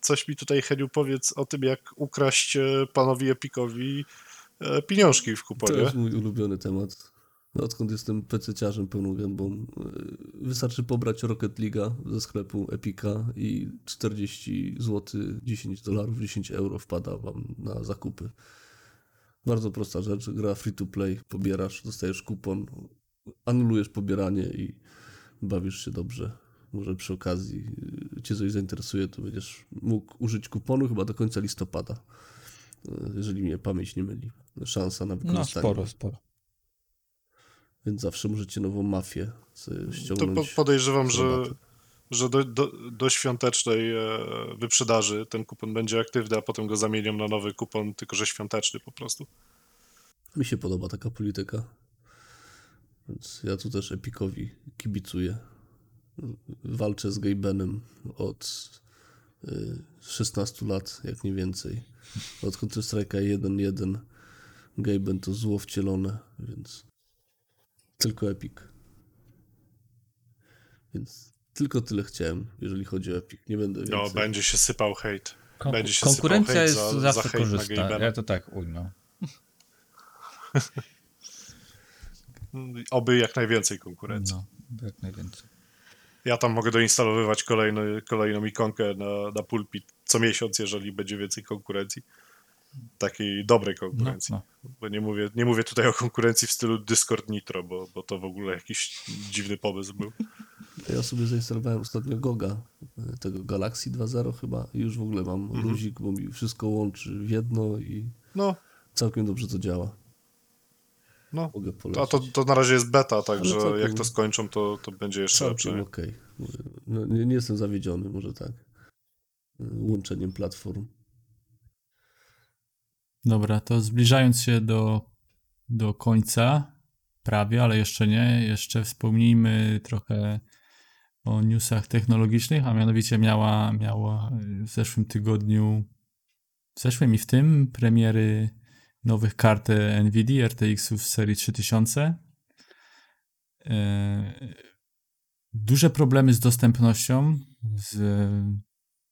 coś mi tutaj, Heniu, powiedz o tym, jak ukraść e, panowi Epikowi pieniążki w To kuponie. jest mój ulubiony temat. Odkąd jestem pececiarzem pełną gębą, yy, wystarczy pobrać Rocket League'a ze sklepu Epika i 40 zł, 10 dolarów, 10 euro wpada wam na zakupy. Bardzo prosta rzecz, gra free to play, pobierasz, dostajesz kupon, anulujesz pobieranie i bawisz się dobrze. Może przy okazji yy, cię coś zainteresuje, to będziesz mógł użyć kuponu chyba do końca listopada, jeżeli mnie pamięć nie myli. Szansa na No wykorzystanie. sporo, sporo. Więc zawsze możecie nową mafię To ściągnąć. po, podejrzewam, że, że do, do, do świątecznej e, wyprzedaży ten kupon będzie aktywny, a potem go zamienią na nowy kupon, tylko że świąteczny po prostu. Mi się podoba taka polityka. Więc ja tu też Epikowi kibicuję. Walczę z Gabenem od 16 lat, jak nie więcej. Od Counter-Strike'a 1.1 Gaben to zło wcielone, więc tylko Epic. Więc tylko tyle chciałem, jeżeli chodzi o Epic. Nie będę No, więcej. będzie się sypał hejt. Konku- Będzie się konkurencja sypał jest hejt za, zawsze za korzystna. Ja to tak ujmę. Oby jak najwięcej konkurencji. No, jak najwięcej. Ja tam mogę doinstalowywać kolejny, kolejną ikonkę na, na pulpit co miesiąc, jeżeli będzie więcej konkurencji. Takiej dobrej No, konkurencji. no. Bo nie mówię, nie mówię tutaj o konkurencji w stylu Discord Nitro, bo, bo to w ogóle jakiś dziwny pomysł był. Ja sobie zainstalowałem ostatnio Goga, tego Galaxy 2.0 chyba i już w ogóle mam Mhm. luzik, bo mi wszystko łączy w jedno i No, całkiem dobrze to działa. No. Mogę A to, to na razie jest beta, także całkiem- jak to skończą, to, to będzie jeszcze Całkiem lepsze. okej. No, nie, nie jestem zawiedziony, może tak. Łączeniem platform. Dobra, to zbliżając się do, do końca, prawie, ale jeszcze nie, jeszcze wspomnijmy trochę o newsach technologicznych, a mianowicie miała, miała w zeszłym tygodniu, w zeszłym i w tym premiery nowych kart NVIDIA RTX-ów z serii 3000. E, Duże problemy z dostępnością, z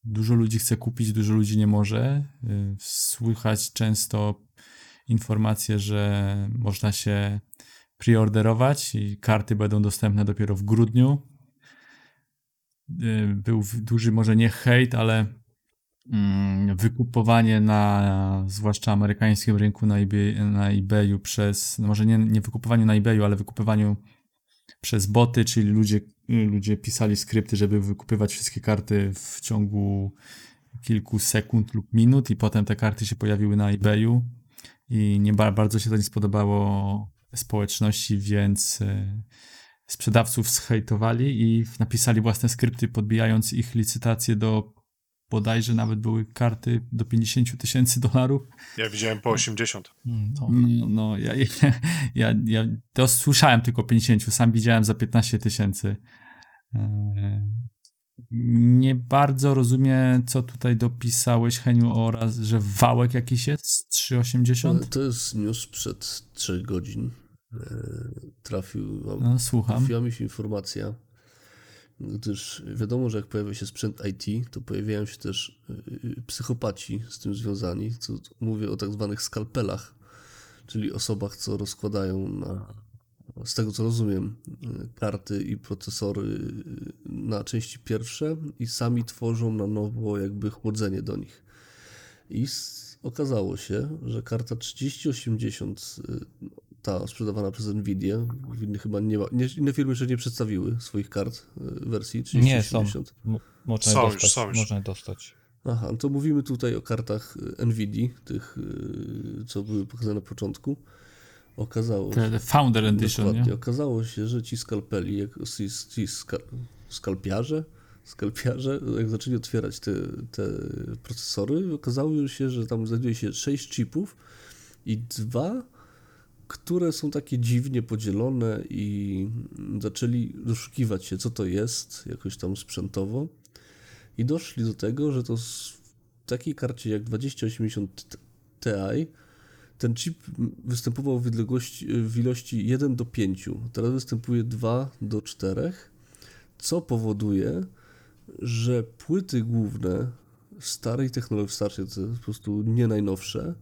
Dużo ludzi chce kupić, dużo ludzi nie może. Słychać często informacje, że można się preorderować i karty będą dostępne dopiero w grudniu. Był w- duży, może nie hejt, ale wykupowanie na zwłaszcza amerykańskim rynku na, eBay, na eBayu przez, no może nie, nie wykupowaniu na eBayu, ale wykupywaniu przez boty, czyli ludzie, ludzie pisali skrypty, żeby wykupywać wszystkie karty w ciągu kilku sekund lub minut i potem te karty się pojawiły na eBayu i nie ba- bardzo się to nie spodobało społeczności, więc e, sprzedawców zhejtowali i napisali własne skrypty, podbijając ich licytacje do bodajże nawet były karty do 50 tysięcy dolarów. Ja widziałem po 80. Mm, No. No, no ja, ja, ja to słyszałem tylko 50, sam widziałem za 15 tysięcy. Eee, Nie bardzo rozumiem, co tutaj dopisałeś, Heniu, oraz, że wałek jakiś jest 380? To jest news sprzed 3 godzin. E, Trafił, No, słucham. trafiła mi się informacja, gdyż wiadomo, że jak pojawia się sprzęt IT, to pojawiają się też y, psychopaci z tym związani. Co, mówię o tak zwanych skalpelach, czyli osobach, co rozkładają na, z tego co rozumiem, y, karty i procesory y, na części pierwsze i sami tworzą na nowo jakby chłodzenie do nich. I okazało się, że karta 3080, y, ta sprzedawana przez Nvidia, inne chyba nie ma, nie, inne firmy jeszcze nie przedstawiły swoich kart y, wersji Nie, są. 3080. M- można Są je już, dostać. są już. Można dostać. Aha, to mówimy tutaj o kartach y, Nvidia, tych, y, co były pokazane na początku. Okazało się, Te Founder Edition, nie? okazało się, że ci skalpeli, jak, ci, ci ska, skalpiarze, skalpiarze, jak zaczęli otwierać te, te procesory, okazało się, że tam znajduje się 6 chipów i dwa, które są takie dziwnie podzielone i zaczęli doszukiwać się, co to jest, jakoś tam sprzętowo. I doszli do tego, że to w takiej karcie jak 2080 Ti ten chip występował w, w ilości 1 do 5, teraz występuje 2 do 4, co powoduje, że płyty główne starej technologii, starszej, to jest po prostu nie najnowsze,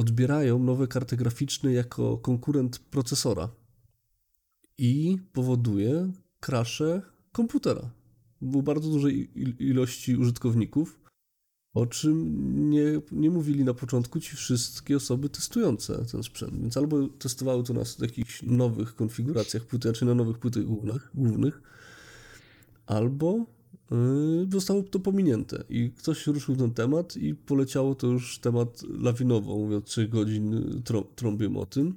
odbierają nowe karty graficzne jako konkurent procesora i powoduje krasze komputera. Było bardzo dużej il- ilości użytkowników, o czym nie, nie mówili na początku ci wszystkie osoby testujące ten sprzęt. Więc albo testowały to na jakichś nowych konfiguracjach płyty, czy na nowych płytach głównych, głównych albo zostało to pominięte. I ktoś ruszył ten temat i poleciało to już temat lawinowo, mówię od 3 godzin y, trą, trąbię o tym.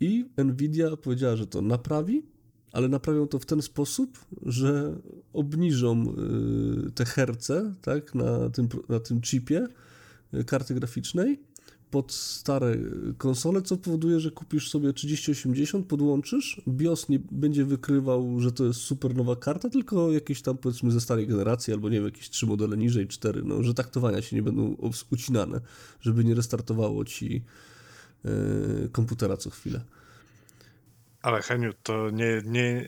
I Nvidia powiedziała, że to naprawi, ale naprawią to w ten sposób, że obniżą y, te herce tak, na, tym, na tym chipie karty graficznej pod stare konsole, co powoduje, że kupisz sobie 3080, podłączysz, BIOS nie będzie wykrywał, że to jest super nowa karta, tylko jakieś tam powiedzmy ze starej generacji, albo nie wiem, jakieś trzy modele niżej, cztery, no, że taktowania się nie będą ucinane, żeby nie restartowało ci y, komputera co chwilę. Ale Heniu, to nie, nie,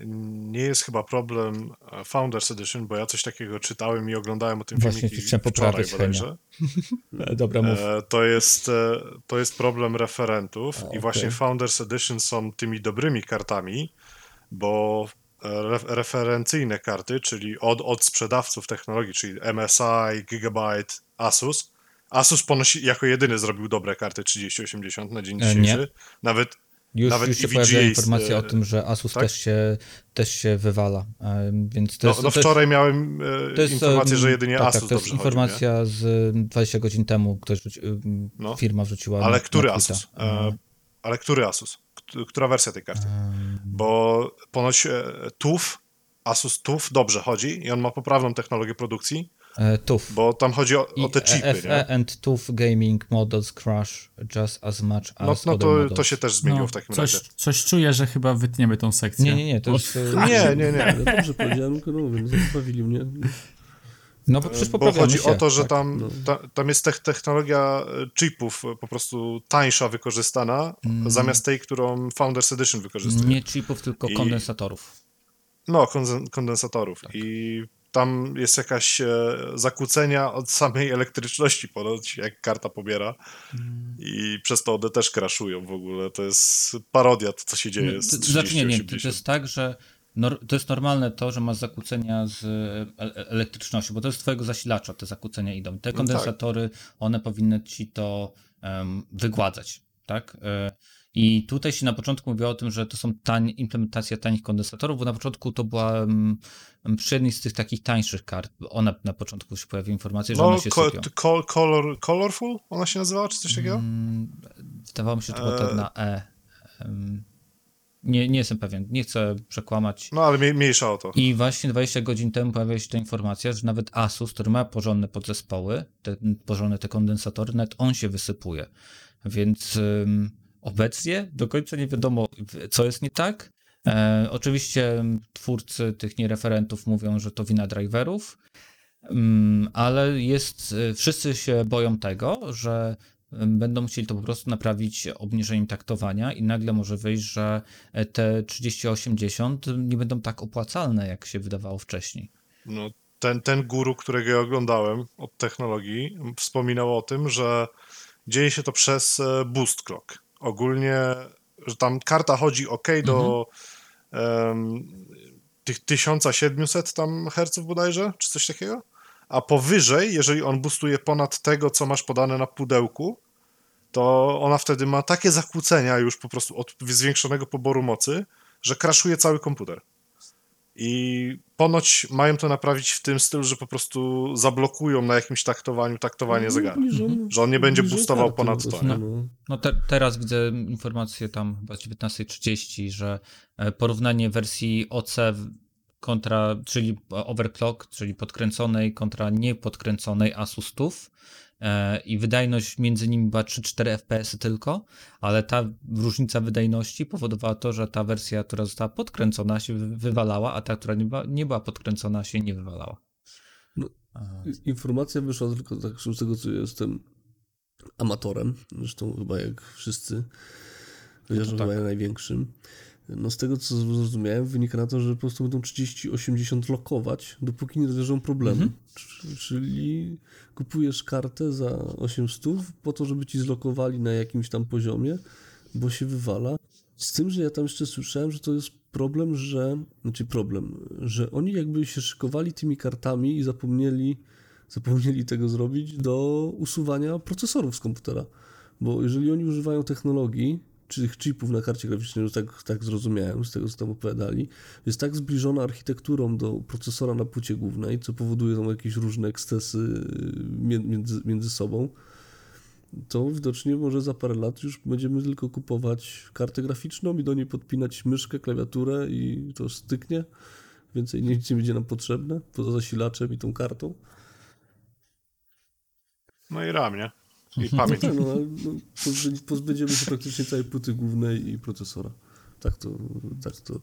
nie jest chyba problem e, Founders Edition, bo ja coś takiego czytałem i oglądałem o tym Właśnie filmiki chciałem poprawić bodajże. Dobra, mów. E, To jest, e, to jest problem referentów A, i właśnie okej. Founders Edition są tymi dobrymi kartami, bo e, re, referencyjne karty, czyli od, od sprzedawców technologii, czyli MSI, Gigabyte, Asus. Asus ponosi, jako jedyny zrobił dobre karty 3080 na dzień E, nie. dzisiejszy. Nawet Już, nawet już się pojawiła informacja e, o tym, że Asus tak? też, się, też się wywala. e, Więc to no, jest, no jest- wczoraj miałem e, jest, informację, że jedynie tak, Asus tak, to jest dobrze chodzi, informacja z 20 godzin temu, ktoś rzuci, No. firma wrzuciła Ale na, który na Asus? E, ale który Asus? Kt- Która wersja tej karty? Bo ponoć e, TUF, Asus TUF dobrze chodzi i on ma poprawną technologię produkcji, e, TUF. bo tam chodzi o, o te chipy, FE nie? and TUF gaming models crash just as much as No, no to, models. to się też zmieniło No, w takim coś, razie. coś czuję, że chyba wytniemy tą sekcję. Nie, nie, nie, to jest... e, Nie, nie, nie. Ja dobrze powiedziałem, tylko no mówię, no, zabawili mnie. No bo przecież Bo chodzi się. o to, że tak. tam, no. ta, tam jest tech- technologia e, chipów e, po prostu tańsza wykorzystana, zamiast tej, którą Founders Edition wykorzystuje. Nie chipów, tylko I- kondensatorów. No, konden- kondensatorów. I tam jest jakaś e, zakłócenia od samej elektryczności ponoć, jak karta pobiera. I przez to one też crashują w ogóle. To jest parodia, to co się dzieje No, z to, to znaczy nie, nie, to, 3080. to jest tak, że to jest normalne to, że masz zakłócenia z e, elektrycznością, bo to jest twojego zasilacza, te zakłócenia idą. tak. Te kondensatory, one powinny ci to em, wygładzać, tak? E, I tutaj się na początku mówiło o tym, że to są tań, implementacja tanich kondensatorów, bo na początku to była um, przy jednej z tych takich tańszych kart, one na początku się pojawiły informacje, że No, one się ko- ko- color, Colorful ona się nazywała, czy coś takiego? Mm, Wydawało mi się, że to było to E. na E. Em, Nie, nie jestem pewien, nie chcę przekłamać. No, ale mniej- mniejsza o to. I właśnie 20 godzin temu pojawiła się ta informacja, że nawet Asus, który ma porządne podzespoły, te, porządne te kondensatory, nawet on się wysypuje. Więc obecnie do końca nie wiadomo, co jest nie tak. E, oczywiście twórcy tych niereferentów mówią, że to wina driverów, mm, ale jest, e, wszyscy się boją tego, że będą chcieli to po prostu naprawić obniżeniem taktowania i nagle może wyjść, że te 3080 nie będą tak opłacalne, jak się wydawało wcześniej. No, ten, ten guru, którego ja oglądałem od technologii, wspominał o tym, że dzieje się to przez e, boost clock. Ogólnie, że tam karta chodzi ok do em, tych 1700 tam herców bodajże, czy coś takiego, a powyżej, jeżeli on boostuje ponad tego, co masz podane na pudełku, to ona wtedy ma takie zakłócenia już po prostu od zwiększonego poboru mocy, że crashuje cały komputer. I ponoć mają to naprawić w tym stylu, że po prostu zablokują na jakimś taktowaniu taktowanie zegara. Że on nie będzie boostował ponad po to, prostu, nie? no. No te, teraz widzę informację tam chyba z 19.30, że e, porównanie wersji OC kontra, czyli overclock, czyli podkręconej kontra niepodkręconej Asusów e, i wydajność między nimi była 3-4 FPS tylko, ale ta różnica wydajności powodowała to, że ta wersja, która została podkręcona się wy- wywalała, a ta, która nie była, nie była podkręcona się nie wywalała. No, E, Informacja wyszła tylko tak z tego, co jestem amatorem, zresztą chyba jak wszyscy, chociaż tak. chyba największym. No z tego, co zrozumiałem, wynika na to, że po prostu będą 30-80 lokować, dopóki nie rozwiążą problemu. Mhm. Czy- Czyli kupujesz kartę za 800 po to, żeby ci zlokowali na jakimś tam poziomie, bo się wywala. Z tym, że ja tam jeszcze słyszałem, że to jest problem, że, znaczy problem, że oni jakby się szykowali tymi kartami i zapomnieli, zapomnieli tego zrobić do usuwania procesorów z komputera. Bo jeżeli oni używają technologii, tych chipów na karcie graficznej, no tak, tak zrozumiałem z tego, co tam opowiadali, jest tak zbliżona architekturą do procesora na płycie głównej, co powoduje tam jakieś różne ekscesy mie- między, między sobą, to widocznie może za parę lat już będziemy tylko kupować kartę graficzną i do niej podpinać myszkę, klawiaturę i to styknie. Więcej nic nie będzie nam potrzebne, poza zasilaczem i tą kartą. No i RAM, nie? I No pamięć. tak, no, ale no, pozbędzie- pozbędziemy się praktycznie całej płyty głównej i procesora. Tak to, tak to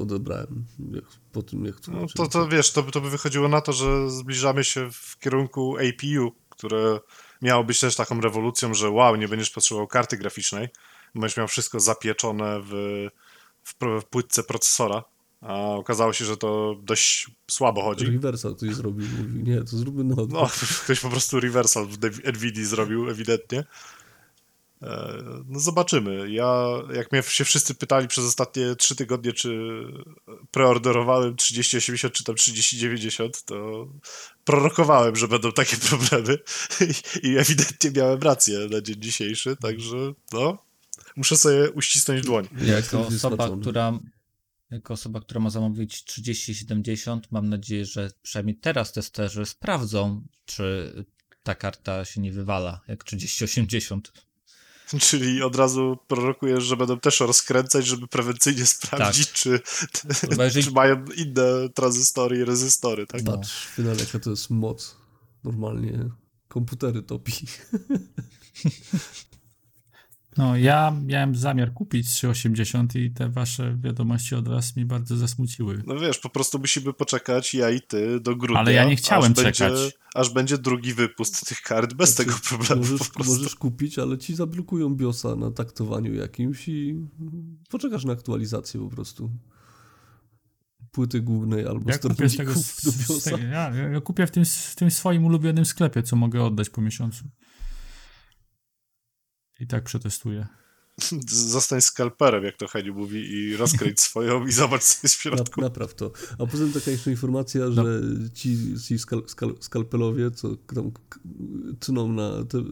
odebrałem jak, po tym, jak No tłumaczyli. to, to wiesz, to, by- to by wychodziło na to, że zbliżamy się w kierunku APU, które miało być też taką rewolucją, że wow, nie będziesz potrzebował karty graficznej, będziesz miał wszystko zapieczone w, w, w płytce procesora, a okazało się, że to dość słabo chodzi. Reversal ktoś zrobił, mówi, nie, to zróbmy na odwrót. No, ktoś po prostu reversal w NVIDIA zrobił, ewidentnie. E, No zobaczymy. Ja, jak mnie się wszyscy pytali przez ostatnie trzy tygodnie, czy preorderowałem 3080 czy tam 3090, to prorokowałem, że będą takie problemy i, i ewidentnie miałem rację na dzień dzisiejszy, także no, muszę sobie uścisnąć dłoń. Jako osoba, która, jako osoba, która ma zamówić 3070, mam nadzieję, że przynajmniej teraz testerzy sprawdzą, czy ta karta się nie wywala jak 3080. Czyli od razu prorokujesz, że będą też rozkręcać, żeby prewencyjnie sprawdzić, czy, Bo jeżeli- czy mają inne tranzystory i rezystory, tak? No. Patrz, w finale jaka to jest moc. Normalnie komputery topi. No, ja miałem zamiar kupić 380 i te wasze wiadomości od was mi bardzo zasmuciły. No wiesz, po prostu musimy poczekać, ja i ty, do grudnia. Ale ja nie chciałem aż będzie, czekać. Aż będzie drugi wypust tych kart, bez tego problemu Możesz, po prostu. możesz kupić, ale ci zablokują BIOSa na taktowaniu jakimś i poczekasz na aktualizację po prostu. Płyty głównej albo Ja kupię z tego. Z, z ja, ja kupię w tym, w tym swoim ulubionym sklepie, co mogę oddać po miesiącu. I tak przetestuję. Zostań skalperem, jak to Heniu mówi, i rozkręć swoją i zobacz, co jest w środku. Na, napraw to. A poza tym taka jeszcze informacja, No. że ci, ci skal, skal, skalpelowie, co tam tną na te,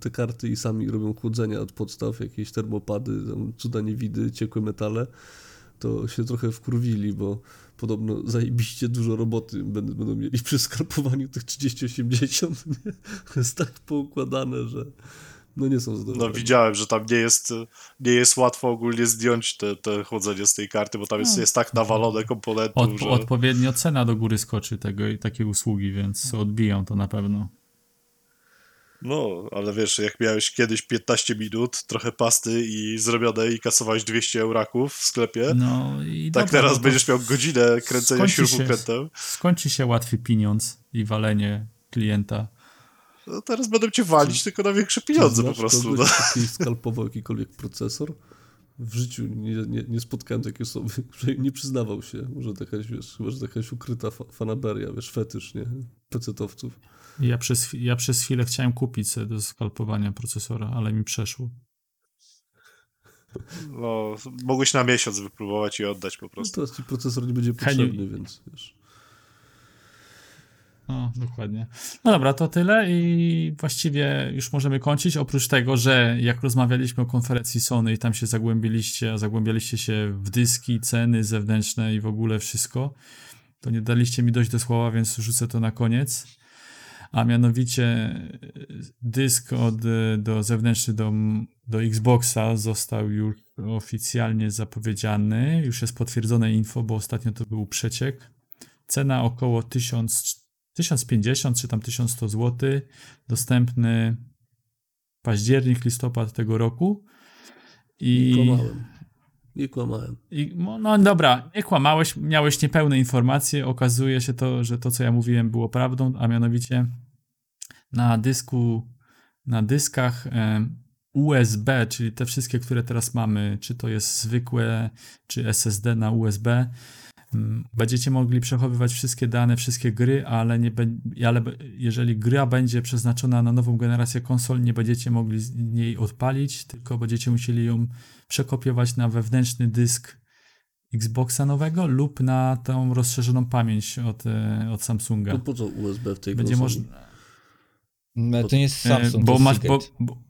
te karty i sami robią chłodzenia od podstaw, jakieś termopady, tam cuda niewidy, ciekłe metale, to się trochę wkurwili, bo podobno zajebiście dużo roboty będą, będą mieli przy skalpowaniu tych 3080. Nie? To jest tak poukładane, że no nie są zadowoleni. No widziałem, że tam nie jest, nie jest łatwo ogólnie zdjąć te, te chłodzenie z tej karty, bo tam jest, jest tak nawalone komponentów, No. Od, że... Odpowiednio cena do góry skoczy tego i takiej usługi, więc odbiją to na pewno. No, ale wiesz, jak miałeś kiedyś 15 minut, trochę pasty i zrobione i kasowałeś 200 euraków w sklepie, No i tak dobra, teraz no będziesz miał godzinę kręcenia śrubokrętem. Skończy się łatwy pieniądz i walenie klienta. No teraz będą cię walić tylko na większe pieniądze po prostu. kogoś, No. skalpował jakikolwiek procesor? W życiu nie, nie, nie spotkałem takiej osoby, że nie przyznawał się. Może to jakaś, wiesz, chyba, że to jakaś ukryta fa fanaberia, wiesz, fetysz, nie? Pecetowców. Ja przez, ja przez chwilę chciałem kupić sobie do skalpowania procesora, ale mi przeszło. no, mogłeś na miesiąc wypróbować i oddać po No prostu. teraz ci procesor nie będzie Heniu. potrzebny, więc wiesz. No, dokładnie. No dobra, to tyle i właściwie już możemy kończyć. Oprócz tego, że jak rozmawialiśmy o konferencji Sony i tam się zagłębiliście, zagłębialiście się w dyski, ceny zewnętrzne i w ogóle wszystko, to nie daliście mi dojść do słowa, więc rzucę to na koniec. A mianowicie e, dysk od, e, do zewnętrzny do, do Xboxa został już oficjalnie zapowiedziany. Już jest potwierdzone info, bo ostatnio to był przeciek. Cena około 1000, 1050 czy tam 1100 zł. Dostępny październik, listopad tego roku. I, Kłamałem. Nie kłamałem. i no, no dobra, nie kłamałeś, miałeś niepełne informacje. Okazuje się to, że to, co ja mówiłem, było prawdą, a mianowicie na dysku, na dyskach USB, czyli te wszystkie, które teraz mamy, czy to jest zwykłe, czy SSD na USB, będziecie mogli przechowywać wszystkie dane, wszystkie gry, ale, nie be, ale jeżeli gra będzie przeznaczona na nową generację konsol, nie będziecie mogli z niej odpalić, tylko będziecie musieli ją przekopiować na wewnętrzny dysk Xboxa nowego lub na tą rozszerzoną pamięć od, e, od Samsunga. No po co USB w tej Będzie można. No, to nie jest E, Samsung, bo to masz. Bo, bo...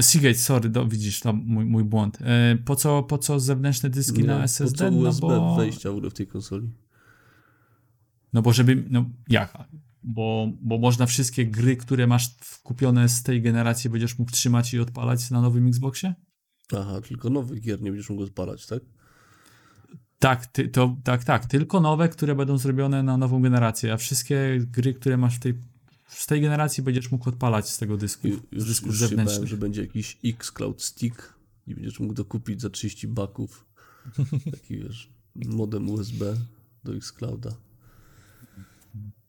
Seagate, sorry, do, widzisz, to mój, mój błąd. E, po, co, po co zewnętrzne dyski Nie, na Po SSD? co USB no bo, wejścia w ogóle w tej konsoli? no bo żeby. No jak? Bo, bo można wszystkie gry, które masz kupione z tej generacji, będziesz mógł trzymać i odpalać na nowym Xboxie? Aha, tylko nowych gier nie będziesz mógł odpalać, tak? Tak, ty, to, tak, tak. Tylko nowe, które będą zrobione na nową generację, a wszystkie gry, które masz w tej, z tej generacji, będziesz mógł odpalać z tego dysku, Ju- z Już, dysków już się bałem, zewnętrznych. że będzie jakiś X-Cloud Stick i będziesz mógł dokupić za 30 baków taki, wiesz, modem USB do X-Clouda.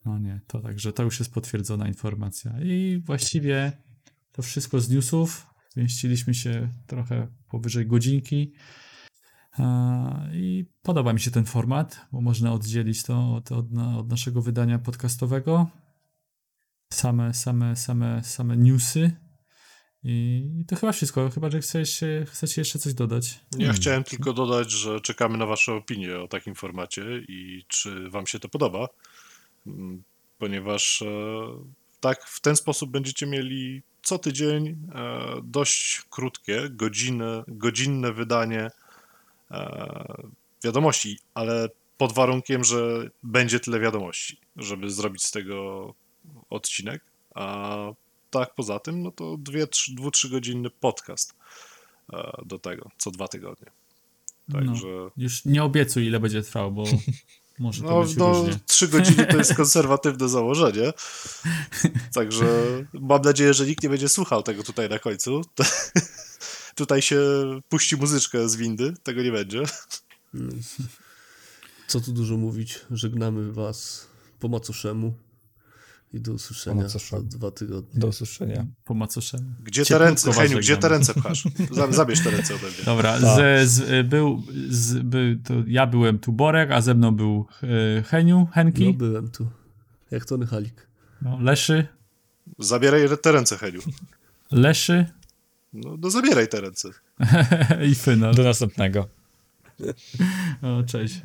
No nie, to także to już jest potwierdzona informacja. I właściwie to wszystko z newsów. Zmieściliśmy się trochę powyżej godzinki. I podoba mi się ten format, bo można oddzielić to od, od, od naszego wydania podcastowego. Same, same, same, same newsy. I, to chyba wszystko. Chyba, że chcesz, chcecie jeszcze coś dodać. Ja chciałem tylko dodać, że czekamy na Wasze opinie o takim formacie i czy Wam się to podoba, Mm, ponieważ e, tak w ten sposób będziecie mieli co tydzień e, dość krótkie, godziny, godzinne wydanie e, wiadomości, ale pod warunkiem, że będzie tyle wiadomości, żeby zrobić z tego odcinek. A tak poza tym, no to dwie, trzy, dwu, trzygodzinny podcast e, do tego, co dwa tygodnie. Także Już nie obiecuj, ile będzie trwał, bo może to no, być no różnie. trzy godziny to jest konserwatywne założenie. Także mam nadzieję, że nikt nie będzie słuchał tego tutaj na końcu. Tutaj się puści muzyczkę z windy, tego nie będzie. Co tu dużo mówić, żegnamy was po macoszemu i do usłyszenia Po macoszemu. za dwa tygodnie. Do usłyszenia. Po macoszemu. Gdzie te ręce, Heniu, gdzie te ręce pchasz? Za- Zabierz te ręce ode mnie. Dobra, Tak. z, z, był, z, był, to ja byłem tu Borek, a ze mną był e, Heniu, Henki, No byłem tu. Jak Tony Halik. no, Leszy, Zabieraj te ręce, Heniu. Leszy No, no zabieraj te ręce. i Fynal. Do następnego. O, cześć.